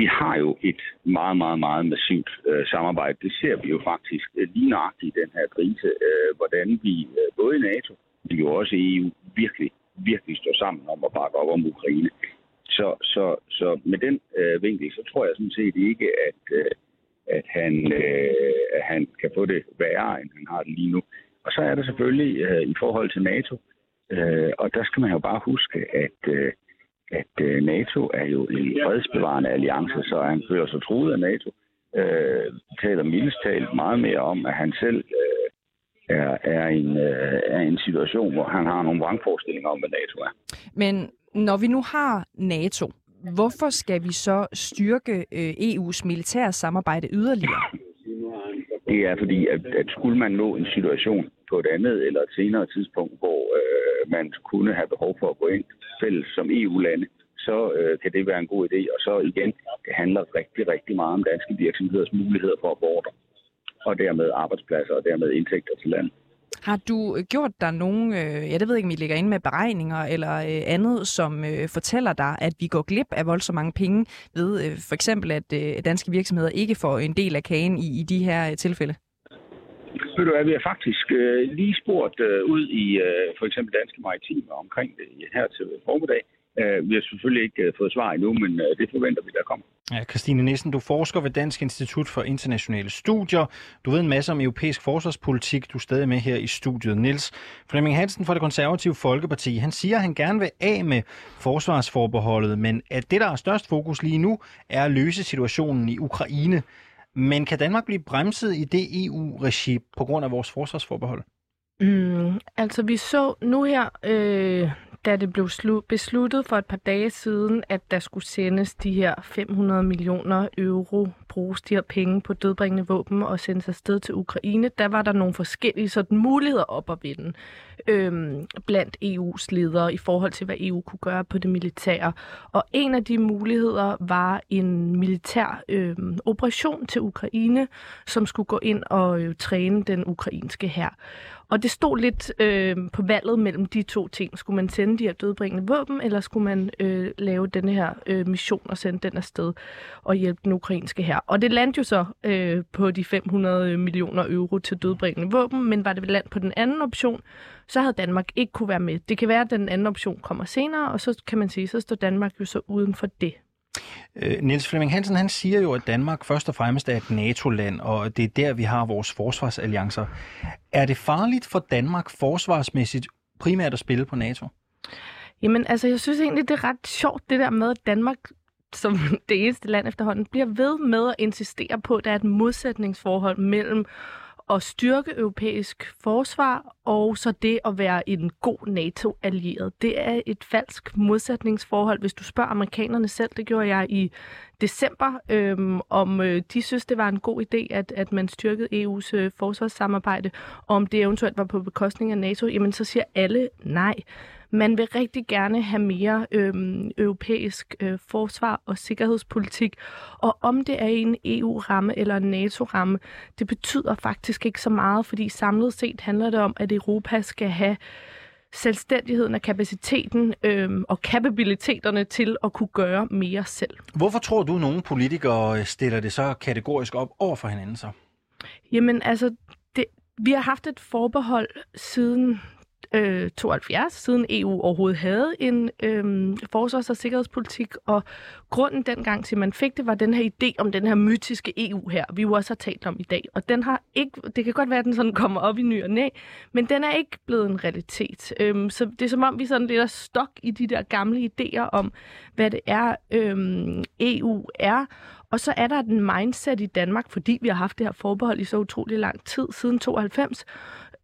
[SPEAKER 11] Vi har jo et meget, meget, meget massivt øh, samarbejde. Det ser vi jo faktisk øh, lige nøjagtigt i den her krise, øh, hvordan vi øh, både i NATO, men jo også i EU virkelig virkelig står sammen om at bakke op om Ukraine. Så, så, så med den øh, vinkel, så tror jeg sådan set ikke, at, øh, at, han, øh, at han kan få det værre, end han har det lige nu. Og så er der selvfølgelig øh, i forhold til NATO, øh, og der skal man jo bare huske, at, øh, at øh, NATO er jo en fredsbevarende alliance, så han føler sig truet af NATO. Øh, taler mildest talt meget mere om, at han selv øh, er, er, en, øh, er en situation, hvor han har nogle vrangforestillinger om, hvad NATO er.
[SPEAKER 5] Men når vi nu har NATO, hvorfor skal vi så styrke øh, EU's militære samarbejde yderligere?
[SPEAKER 11] Det er fordi, at, at skulle man nå en situation på et andet eller et senere tidspunkt, hvor øh, man kunne have behov for at gå ind fælles som EU-lande, så øh, kan det være en god idé. Og så igen, det handler rigtig, rigtig meget om danske virksomheders muligheder for at borde, og dermed arbejdspladser og dermed indtægter til landet.
[SPEAKER 5] Har du øh, gjort dig nogen, øh, jeg det ved ikke, om I ligger inde med beregninger eller øh, andet, som øh, fortæller dig, at vi går glip af voldsomt mange penge ved øh, for eksempel, at øh, danske virksomheder ikke får en del af kagen i, i de her øh, tilfælde?
[SPEAKER 11] Ved du hvad, vi har faktisk øh, lige spurgt øh, ud i øh, for eksempel Danske Maritime omkring det her til formiddag, Øh, vi har selvfølgelig ikke øh, fået svar endnu, men øh, det forventer vi, der kommer.
[SPEAKER 6] Ja, Christine Nissen, du forsker ved Dansk Institut for Internationale Studier. Du ved en masse om europæisk forsvarspolitik. Du er stadig med her i studiet. Niels Flemming Hansen fra det konservative Folkeparti, han siger, at han gerne vil af med forsvarsforbeholdet, men at det, der er størst fokus lige nu, er at løse situationen i Ukraine. Men kan Danmark blive bremset i det EU-regi på grund af vores forsvarsforbehold?
[SPEAKER 7] Mm, altså vi så nu her øh, da det blev besluttet for et par dage siden, at der skulle sendes de her 500 millioner euro, bruges de her penge på dødbringende våben og sendes afsted til Ukraine, der var der nogle forskellige sådan, muligheder op at vinde øhm, blandt EU's ledere i forhold til, hvad EU kunne gøre på det militære. Og en af de muligheder var en militær øhm, operation til Ukraine, som skulle gå ind og øh, træne den ukrainske hær. Og det stod lidt øh, på valget mellem de to ting. Skulle man sende de her dødbringende våben, eller skulle man øh, lave denne her øh, mission og sende den afsted og hjælpe den ukrainske her? Og det landte jo så øh, på de 500 millioner euro til dødbringende våben, men var det land på den anden option, så havde Danmark ikke kunne være med. Det kan være, at den anden option kommer senere, og så kan man sige, så står Danmark jo så uden for det.
[SPEAKER 6] Øh, Niels Flemming Hansen han siger jo, at Danmark først og fremmest er et NATO-land, og det er der, vi har vores forsvarsalliancer. Er det farligt for Danmark forsvarsmæssigt primært at spille på NATO?
[SPEAKER 7] Jamen, altså, jeg synes egentlig, det er ret sjovt, det der med, at Danmark som det eneste land efterhånden, bliver ved med at insistere på, at der er et modsætningsforhold mellem at styrke europæisk forsvar, og så det at være en god NATO-allieret. Det er et falsk modsætningsforhold, hvis du spørger amerikanerne selv. Det gjorde jeg i december, øhm, om øh, de synes, det var en god idé, at, at man styrkede EU's øh, forsvarssamarbejde, og om det eventuelt var på bekostning af NATO. Jamen, så siger alle nej. Man vil rigtig gerne have mere øhm, europæisk øh, forsvar og sikkerhedspolitik, og om det er en EU-ramme eller en NATO-ramme, det betyder faktisk ikke så meget, fordi samlet set handler det om, at Europa skal have selvstændigheden og kapaciteten øhm, og kapabiliteterne til at kunne gøre mere selv.
[SPEAKER 6] Hvorfor tror du, at nogle politikere stiller det så kategorisk op over for hinanden så?
[SPEAKER 7] Jamen altså, det, vi har haft et forbehold siden øh, 72, siden EU overhovedet havde en øh, forsvars- og sikkerhedspolitik, og grunden dengang til, at man fik det, var den her idé om den her mytiske EU her, vi jo også har talt om i dag. Og den har ikke, det kan godt være, at den sådan kommer op i ny og næ, men den er ikke blevet en realitet. Øh, så det er som om, vi sådan lidt er stok i de der gamle idéer om, hvad det er, øh, EU er, og så er der den mindset i Danmark, fordi vi har haft det her forbehold i så utrolig lang tid, siden 92,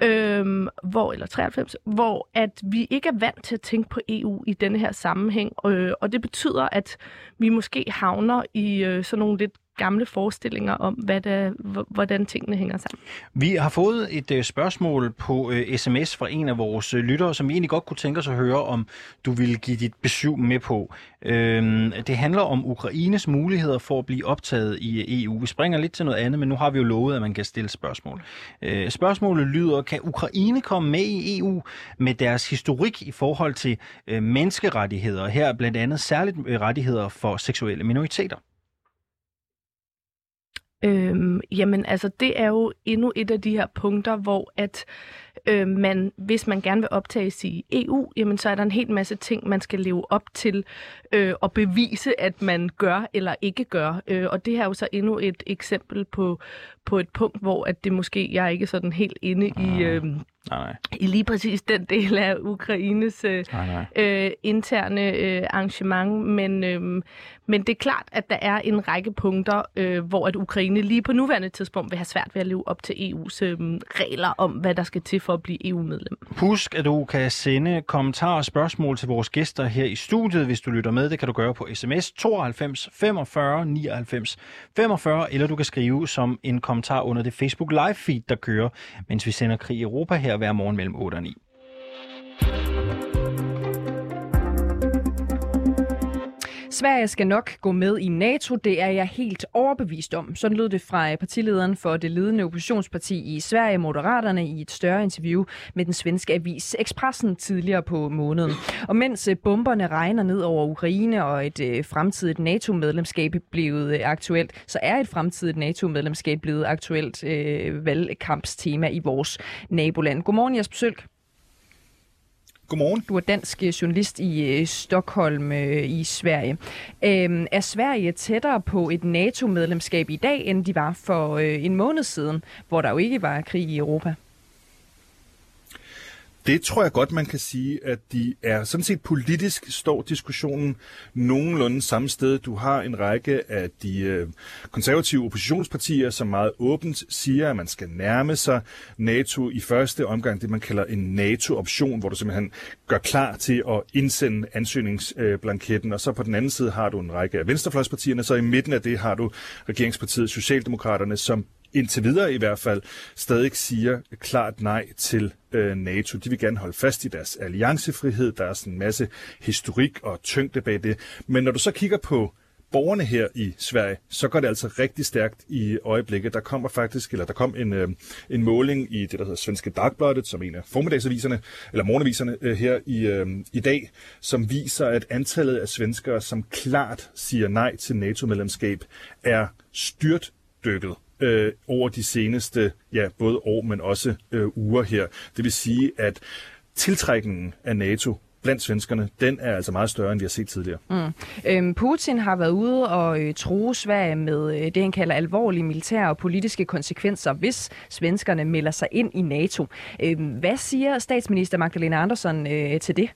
[SPEAKER 7] øhm, hvor, eller 93, hvor at vi ikke er vant til at tænke på EU i denne her sammenhæng, øh, og det betyder, at vi måske havner i øh, sådan nogle lidt gamle forestillinger om, hvad der, hvordan tingene hænger sammen.
[SPEAKER 6] Vi har fået et øh, spørgsmål på øh, sms fra en af vores øh, lyttere, som vi egentlig godt kunne tænke os at høre, om du ville give dit besøg med på. Uh, det handler om Ukraines muligheder for at blive optaget i EU. Vi springer lidt til noget andet, men nu har vi jo lovet, at man kan stille spørgsmål. Uh, spørgsmålet lyder, kan Ukraine komme med i EU med deres historik i forhold til uh, menneskerettigheder, her blandt andet særligt rettigheder for seksuelle minoriteter?
[SPEAKER 7] Øhm, jamen altså, det er jo endnu et af de her punkter, hvor at øh, man, hvis man gerne vil optages i EU, jamen så er der en hel masse ting, man skal leve op til øh, og bevise, at man gør eller ikke gør. Øh, og det her er jo så endnu et eksempel på, på et punkt, hvor at det måske, jeg er ikke sådan helt inde i... Øh, Nej, nej. I lige præcis den del af Ukraines øh, nej, nej. Øh, interne øh, arrangement, men, øh, men det er klart, at der er en række punkter, øh, hvor at Ukraine lige på nuværende tidspunkt vil have svært ved at leve op til EU's øh, regler om, hvad der skal til for at blive EU-medlem.
[SPEAKER 6] Husk, at du kan sende kommentarer og spørgsmål til vores gæster her i studiet, hvis du lytter med. Det kan du gøre på sms 92 45 99 45, eller du kan skrive som en kommentar under det Facebook live feed, der kører, mens vi sender Krig i Europa her hver morgen mellem 8 og 9.
[SPEAKER 5] Sverige skal nok gå med i NATO, det er jeg helt overbevist om. Sådan lød det fra øh, partilederen for det ledende oppositionsparti i Sverige, Moderaterne, i et større interview med den svenske avis Expressen tidligere på måneden. Og mens øh, bomberne regner ned over Ukraine og et øh, fremtidigt NATO-medlemskab blevet aktuelt, så er et fremtidigt NATO-medlemskab blevet aktuelt øh, valgkampstema i vores naboland. Godmorgen, Jesper Sølk.
[SPEAKER 12] Godmorgen.
[SPEAKER 5] Du er dansk øh, journalist i øh, Stockholm øh, i Sverige. Øhm, er Sverige tættere på et NATO-medlemskab i dag, end de var for en måned siden, hvor der jo ikke var krig i Europa?
[SPEAKER 12] Det tror jeg godt, man kan sige, at de er sådan set politisk står diskussionen nogenlunde samme sted. Du har en række af de øh, konservative oppositionspartier, som meget åbent siger, at man skal nærme sig NATO i første omgang, det man kalder en NATO-option, hvor du simpelthen gør klar til at indsende ansøgningsblanketten. Og så på den anden side har du en række af venstrefløjspartierne, så i midten af det har du regeringspartiet Socialdemokraterne, som indtil videre i hvert fald stadig siger klart nej til øh, NATO. De vil gerne holde fast i deres alliancefrihed. Der er sådan en masse historik og tyngde bag det. Men når du så kigger på borgerne her i Sverige, så går det altså rigtig stærkt i øjeblikket. Der kommer faktisk, eller der kom en, øh, en måling i det, der hedder Svenske Dagbladet, som en af formiddagsaviserne, eller morgenaviserne øh, her i, øh, i dag, som viser, at antallet af svenskere, som klart siger nej til NATO-medlemskab, er styrt dykket øh, over de seneste ja, både år, men også øh, uger her. Det vil sige, at tiltrækningen af NATO blandt svenskerne, den er altså meget større, end vi har set tidligere.
[SPEAKER 5] Mm. Øhm, Putin har været ude og øh, true Sverige med øh, det, han kalder alvorlige militære og politiske konsekvenser, hvis svenskerne melder sig ind i NATO. Øhm, hvad siger statsminister Magdalena Andersson øh, til det?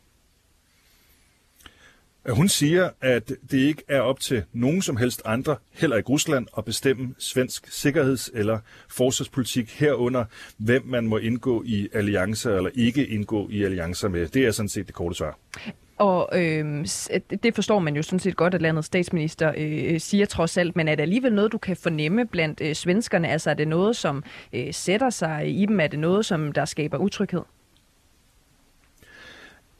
[SPEAKER 12] Hun siger, at det ikke er op til nogen som helst andre, heller ikke Rusland, at bestemme svensk sikkerheds- eller forsvarspolitik herunder, hvem man må indgå i alliancer eller ikke indgå i alliancer med. Det er sådan set det korte svar.
[SPEAKER 5] Og øh, det forstår man jo sådan set godt, at landets statsminister øh, siger trods alt, men er det alligevel noget, du kan fornemme blandt øh, svenskerne? Altså er det noget, som øh, sætter sig i dem? Er det noget, som der skaber utryghed?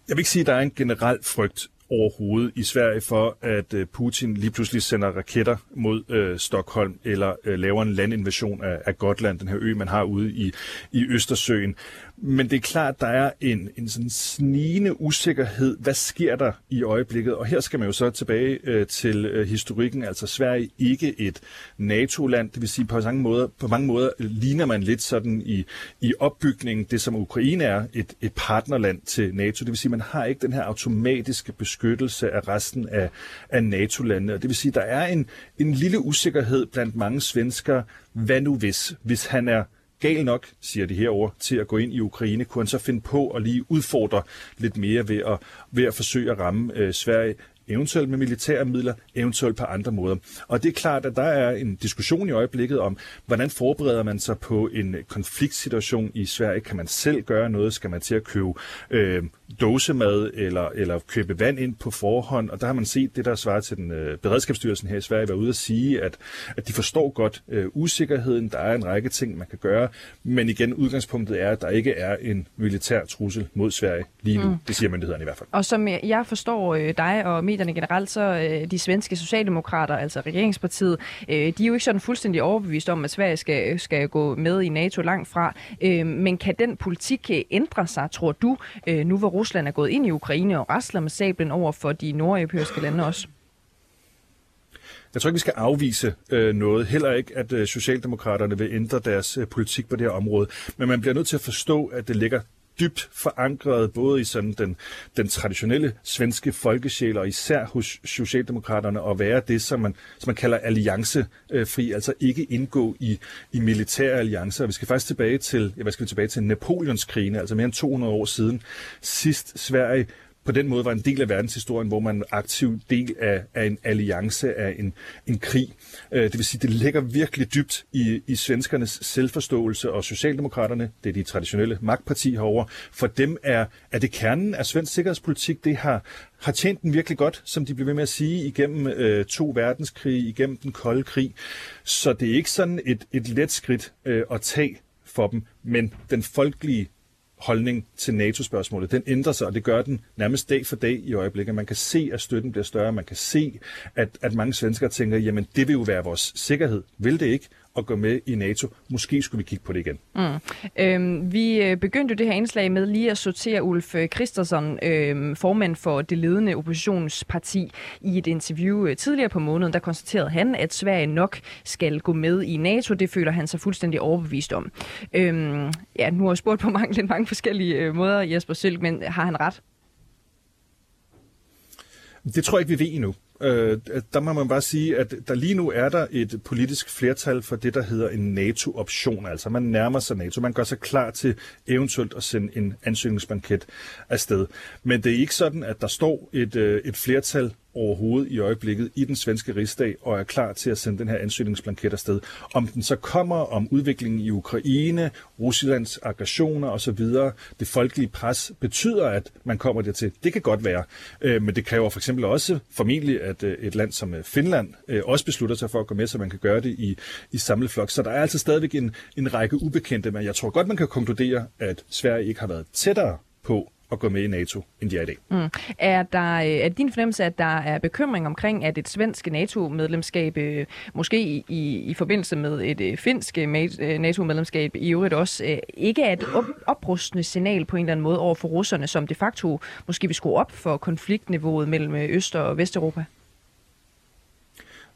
[SPEAKER 12] Jeg vil ikke sige, at der er en generel frygt overhovedet i Sverige for, at øh, Putin lige pludselig sender raketter mod øh, Stockholm eller øh, laver en landinvasion af, af Gotland, den her ø, man har ude i, i Østersøen. Men det er klart, der er en, en sådan snigende usikkerhed. Hvad sker der i øjeblikket? Og her skal man jo så tilbage øh, til øh, historikken. Altså Sverige ikke et NATO-land. Det vil sige, på mange måder, på mange måder ligner man lidt sådan i, i opbygningen, det som Ukraine er, et, et partnerland til NATO. Det vil sige, man har ikke den her automatiske beskyttelse af resten af, af NATO-landene. Og det vil sige, der er en, en lille usikkerhed blandt mange svenskere. Hvad nu hvis? Hvis han er gal nok, siger de herover til at gå ind i Ukraine, kunne han så finde på at lige udfordre lidt mere ved at, ved at forsøge at ramme øh, Sverige eventuelt med militære midler, eventuelt på andre måder. Og det er klart, at der er en diskussion i øjeblikket om, hvordan forbereder man sig på en konfliktsituation i Sverige? Kan man selv gøre noget? Skal man til at købe øh, dåsemad eller, eller købe vand ind på forhånd, og der har man set det, der svarer til den øh, beredskabsstyrelsen her i Sverige, være ude at sige, at, at de forstår godt øh, usikkerheden, der er en række ting, man kan gøre, men igen, udgangspunktet er, at der ikke er en militær trussel mod Sverige lige nu. Mm. Det siger myndighederne i hvert fald.
[SPEAKER 5] Og som jeg forstår øh, dig og medierne generelt, så øh, de svenske socialdemokrater, altså regeringspartiet, øh, de er jo ikke sådan fuldstændig overbevist om, at Sverige skal, skal gå med i NATO langt fra. Øh, men kan den politik øh, ændre sig, tror du, øh, nu hvor Rusland er gået ind i Ukraine og rasler med sablen over for de nordeuropæiske lande også?
[SPEAKER 12] Jeg tror ikke, vi skal afvise øh, noget. Heller ikke, at øh, Socialdemokraterne vil ændre deres øh, politik på det her område. Men man bliver nødt til at forstå, at det ligger dybt forankret både i sådan den, den traditionelle svenske folkesjæl og især hos Socialdemokraterne at være det, som man, som man kalder alliancefri, altså ikke indgå i, i militære alliancer. Vi skal faktisk tilbage til, ja, hvad skal vi tilbage til Napoleonskrigene, altså mere end 200 år siden. Sidst Sverige på den måde var en del af verdenshistorien, hvor man aktiv del af, af en alliance, af en, en krig. Øh, det vil sige, det ligger virkelig dybt i, i svenskernes selvforståelse, og Socialdemokraterne, det er de traditionelle magtparti herover. For dem er, er det kernen af svensk sikkerhedspolitik. Det har, har tjent den virkelig godt, som de bliver ved med at sige, igennem øh, to verdenskrige, igennem den kolde krig. Så det er ikke sådan et, et let skridt øh, at tage for dem, men den folkelige holdning til NATO-spørgsmålet, den ændrer sig, og det gør den nærmest dag for dag i øjeblikket. Man kan se, at støtten bliver større. Man kan se, at, at mange svenskere tænker, jamen det vil jo være vores sikkerhed. Vil det ikke? At gå med i NATO. Måske skulle vi kigge på det igen.
[SPEAKER 5] Mm. Øhm, vi øh, begyndte det her indslag med lige at sortere Ulf Christensen, øhm, formand for det ledende oppositionsparti, i et interview øh, tidligere på måneden. Der konstaterede han, at Sverige nok skal gå med i NATO. Det føler han sig fuldstændig overbevist om. Øhm, ja, nu har jeg spurgt på mange, lidt mange forskellige øh, måder, Jesper Silk, men har han ret?
[SPEAKER 12] Det tror jeg ikke, vi ved endnu. Øh, der må man bare sige, at der lige nu er der et politisk flertal for det, der hedder en NATO-option. Altså man nærmer sig NATO. Man gør sig klar til eventuelt at sende en ansøgningsbanket afsted. Men det er ikke sådan, at der står et, øh, et flertal overhovedet i øjeblikket i den svenske rigsdag og er klar til at sende den her ansøgningsblanket afsted. Om den så kommer om udviklingen i Ukraine, Ruslands aggressioner osv., det folkelige pres betyder, at man kommer dertil. Det kan godt være, øh, men det kræver for eksempel også formentlig, at øh, et land som øh, Finland øh, også beslutter sig for at gå med, så man kan gøre det i, i samlet Så der er altså stadigvæk en, en række ubekendte, men jeg tror godt, man kan konkludere, at Sverige ikke har været tættere på at gå med i NATO, end de er i dag.
[SPEAKER 5] Mm. Er, der, øh, er din fornemmelse, at der er bekymring omkring, at et svensk NATO-medlemskab, øh, måske i, i forbindelse med et øh, finsk NATO-medlemskab i øvrigt også, ikke er et op, oprustende signal på en eller anden måde over for russerne, som de facto måske vil skrue op for konfliktniveauet mellem Øst- og Vesteuropa?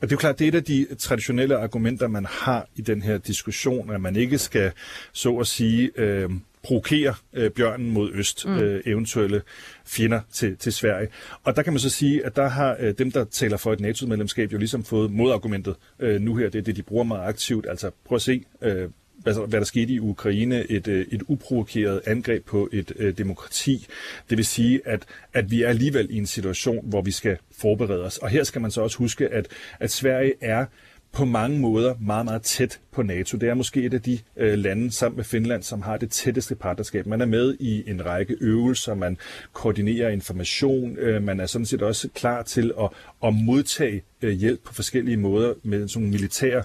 [SPEAKER 12] Og det er jo klart, det er et af de traditionelle argumenter, man har i den her diskussion, at man ikke skal, så at sige, øh, provokere øh, bjørnen mod øst, mm. øh, eventuelle fjender til, til Sverige. Og der kan man så sige, at der har øh, dem, der taler for et NATO-medlemskab, jo ligesom fået modargumentet øh, nu her. Det er det, de bruger meget aktivt. Altså prøv at se, øh, hvad, hvad der skete i Ukraine, et, øh, et uprovokeret angreb på et øh, demokrati. Det vil sige, at, at vi er alligevel i en situation, hvor vi skal forberede os. Og her skal man så også huske, at, at Sverige er på mange måder meget, meget tæt på NATO. Det er måske et af de øh, lande sammen med Finland, som har det tætteste partnerskab. Man er med i en række øvelser, man koordinerer information, øh, man er sådan set også klar til at, at modtage øh, hjælp på forskellige måder med sådan nogle militære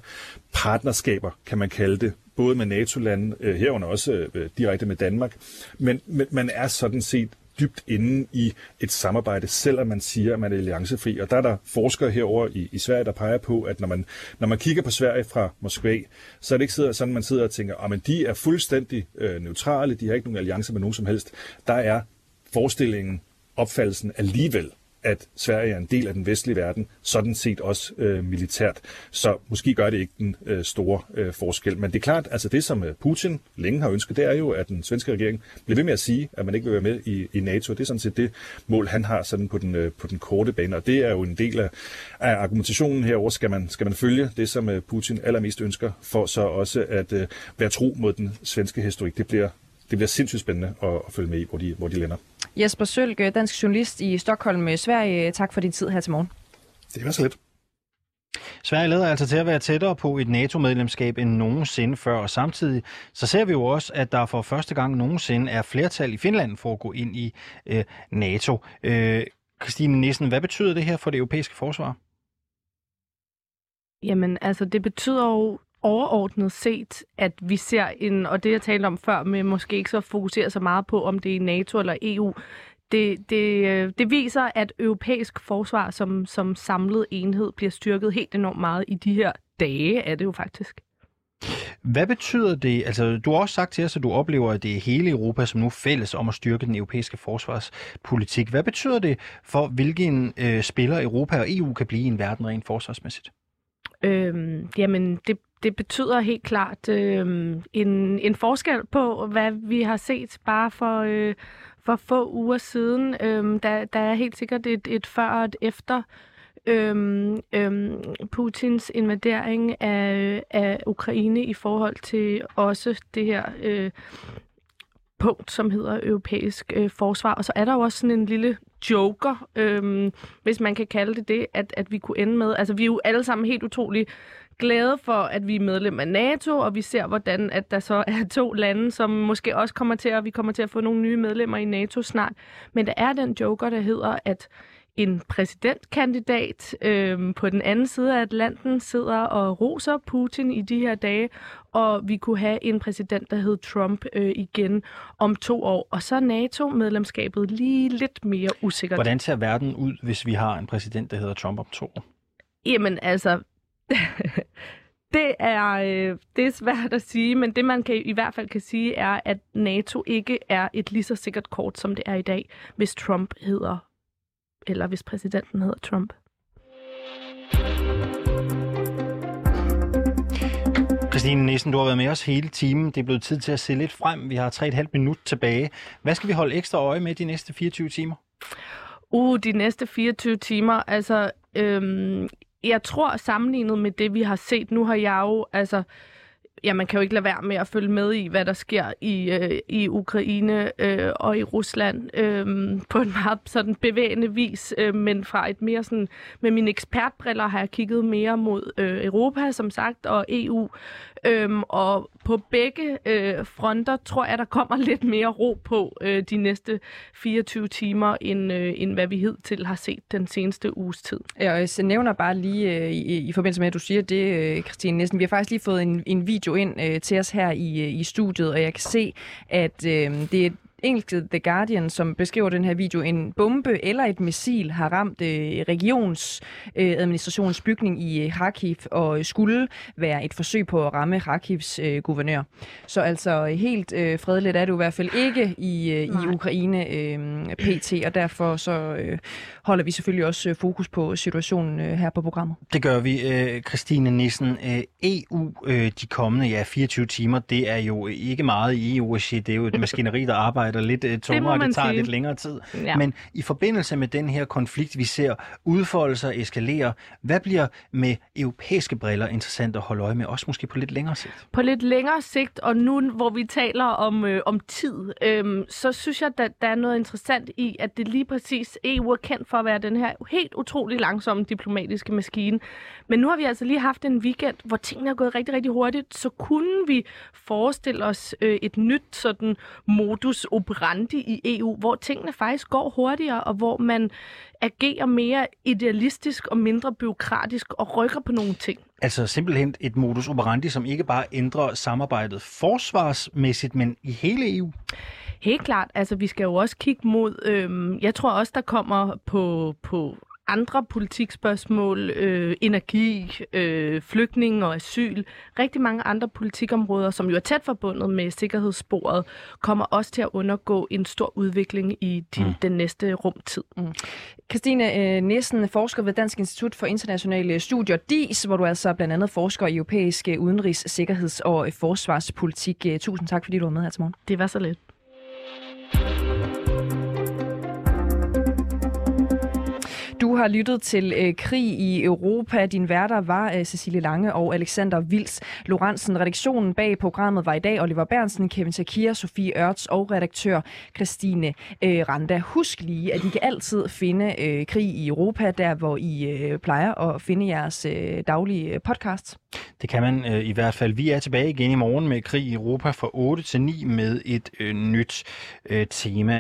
[SPEAKER 12] partnerskaber, kan man kalde det, både med NATO-lande, øh, herunder også øh, direkte med Danmark. Men, men man er sådan set dybt inde i et samarbejde, selvom man siger, at man er alliancefri. Og der er der forskere herover i, i Sverige, der peger på, at når man, når man kigger på Sverige fra Moskva, så er det ikke sådan, at man sidder og tænker, at ah, de er fuldstændig øh, neutrale, de har ikke nogen alliance med nogen som helst. Der er forestillingen, opfattelsen alligevel at Sverige er en del af den vestlige verden, sådan set også øh, militært. Så måske gør det ikke den øh, store øh, forskel. Men det er klart, altså det som øh, Putin længe har ønsket, det er jo, at den svenske regering bliver ved med at sige, at man ikke vil være med i, i NATO. Det er sådan set det mål, han har sådan på den, øh, på den korte bane. Og det er jo en del af, af argumentationen herover skal man, skal man følge det, som øh, Putin allermest ønsker, for så også at øh, være tro mod den svenske historik. Det bliver, det bliver sindssygt spændende at, at følge med i, hvor de, hvor de lander.
[SPEAKER 5] Jesper Sølke, dansk journalist i Stockholm, Sverige. Tak for din tid her til morgen.
[SPEAKER 12] Det var så lidt.
[SPEAKER 6] Sverige lader altså til at være tættere på et NATO-medlemskab end nogensinde før, og samtidig så ser vi jo også, at der for første gang nogensinde er flertal i Finland for at gå ind i øh, NATO. Øh, Christine Nissen, hvad betyder det her for det europæiske forsvar?
[SPEAKER 7] Jamen, altså, det betyder jo overordnet set, at vi ser en, og det jeg talte om før, med måske ikke så fokusere så meget på, om det er NATO eller EU, det, det, øh, det viser, at europæisk forsvar som, som samlet enhed bliver styrket helt enormt meget i de her dage, er det jo faktisk.
[SPEAKER 6] Hvad betyder det? Altså, du har også sagt til os, at du oplever, at det er hele Europa, som nu fælles om at styrke den europæiske forsvarspolitik. Hvad betyder det for, hvilken øh, spiller Europa og EU kan blive i en verden rent forsvarsmæssigt?
[SPEAKER 7] Øhm, jamen, det, det betyder helt klart øh, en, en forskel på, hvad vi har set bare for, øh, for få uger siden. Øh, der, der er helt sikkert et, et før og et efter øhm, øhm, Putins invadering af, af Ukraine i forhold til også det her øh, punkt, som hedder europæisk øh, forsvar. Og så er der jo også sådan en lille joker, øh, hvis man kan kalde det det, at, at vi kunne ende med. Altså vi er jo alle sammen helt utrolig glade for, at vi er medlem af NATO, og vi ser, hvordan at der så er to lande, som måske også kommer til at, vi kommer til at få nogle nye medlemmer i NATO snart. Men der er den joker, der hedder, at en præsidentkandidat øh, på den anden side af Atlanten sidder og roser Putin i de her dage, og vi kunne have en præsident, der hed Trump øh, igen om to år. Og så er NATO-medlemskabet lige lidt mere usikkert.
[SPEAKER 6] Hvordan ser verden ud, hvis vi har en præsident, der hedder Trump om to år?
[SPEAKER 7] Jamen altså, det er, øh, det er svært at sige, men det man kan, i hvert fald kan sige er, at NATO ikke er et lige så sikkert kort, som det er i dag, hvis Trump hedder eller hvis præsidenten hedder Trump.
[SPEAKER 6] Christine Nissen, du har været med os hele timen. Det er blevet tid til at se lidt frem. Vi har 3,5 minut tilbage. Hvad skal vi holde ekstra øje med de næste 24 timer?
[SPEAKER 7] Uh, de næste 24 timer, altså, øhm, jeg tror sammenlignet med det, vi har set, nu har jeg jo, altså, ja, man kan jo ikke lade være med at følge med i, hvad der sker i, øh, i Ukraine øh, og i Rusland øh, på en meget sådan bevægende vis, øh, men fra et mere sådan, med mine ekspertbriller har jeg kigget mere mod øh, Europa, som sagt, og EU, Øhm, og på begge øh, fronter tror jeg, der kommer lidt mere ro på øh, de næste 24 timer, end, øh, end hvad vi hidtil har set den seneste uges tid.
[SPEAKER 5] Ja, og jeg nævner bare lige øh, i, i forbindelse med, at du siger det, øh, Christine Næsten. Vi har faktisk lige fået en, en video ind øh, til os her i, øh, i studiet, og jeg kan se, at øh, det er engelske The Guardian, som beskriver den her video, en bombe eller et missil har ramt øh, regionsadministrationens øh, bygning i øh, Kharkiv og skulle være et forsøg på at ramme Kharkivs øh, guvernør. Så altså helt øh, fredeligt er det i hvert fald ikke i, øh, i Ukraine øh, PT, og derfor så øh, holder vi selvfølgelig også øh, fokus på situationen øh, her på programmet.
[SPEAKER 6] Det gør vi, øh, Christine Nissen. EU, de kommende ja, 24 timer, det er jo ikke meget i EU-regi. Det er jo et maskineri, der arbejder lidt tungere, det og det tager sige. lidt længere tid. Ja. Men i forbindelse med den her konflikt, vi ser udfolde sig, eskalere, hvad bliver med europæiske briller interessant at holde øje med, også måske på lidt længere sigt?
[SPEAKER 7] På lidt længere sigt, og nu hvor vi taler om, øh, om tid, øh, så synes jeg, at der er noget interessant i, at det lige præcis EU er kendt for at være den her helt utrolig langsomme diplomatiske maskine. Men nu har vi altså lige haft en weekend, hvor tingene er gået rigtig, rigtig hurtigt, så kunne vi forestille os øh, et nyt sådan modus operandi i EU, hvor tingene faktisk går hurtigere, og hvor man agerer mere idealistisk og mindre byråkratisk og rykker på nogle ting.
[SPEAKER 6] Altså simpelthen et modus operandi, som ikke bare ændrer samarbejdet forsvarsmæssigt, men i hele EU?
[SPEAKER 7] Helt klart. Altså, vi skal jo også kigge mod... Øhm, jeg tror også, der kommer på, på andre politikspørgsmål, øh, energi, øh, flygtning og asyl, rigtig mange andre politikområder, som jo er tæt forbundet med sikkerhedssporet, kommer også til at undergå en stor udvikling i de, mm. den næste rumtid. Mm.
[SPEAKER 5] Christine øh, Nissen, forsker ved Dansk Institut for Internationale Studier, DIS, hvor du altså blandt andet forsker i europæisk udenrigs-, sikkerheds- og forsvarspolitik. Tusind tak, fordi du var med her til morgen.
[SPEAKER 7] Det var så lidt.
[SPEAKER 5] Du har lyttet til øh, Krig i Europa. Din værter var øh, Cecilie Lange og Alexander Vils Lorentzen. Redaktionen bag programmet var i dag Oliver Bernsen, Kevin Takir, Sofie Ørts og redaktør Christine øh, Randa. Husk lige, at I kan altid finde øh, Krig i Europa, der hvor I øh, plejer at finde jeres øh, daglige øh, podcast.
[SPEAKER 6] Det kan man øh, i hvert fald. Vi er tilbage igen i morgen med Krig i Europa fra 8 til 9 med et øh, nyt øh, tema.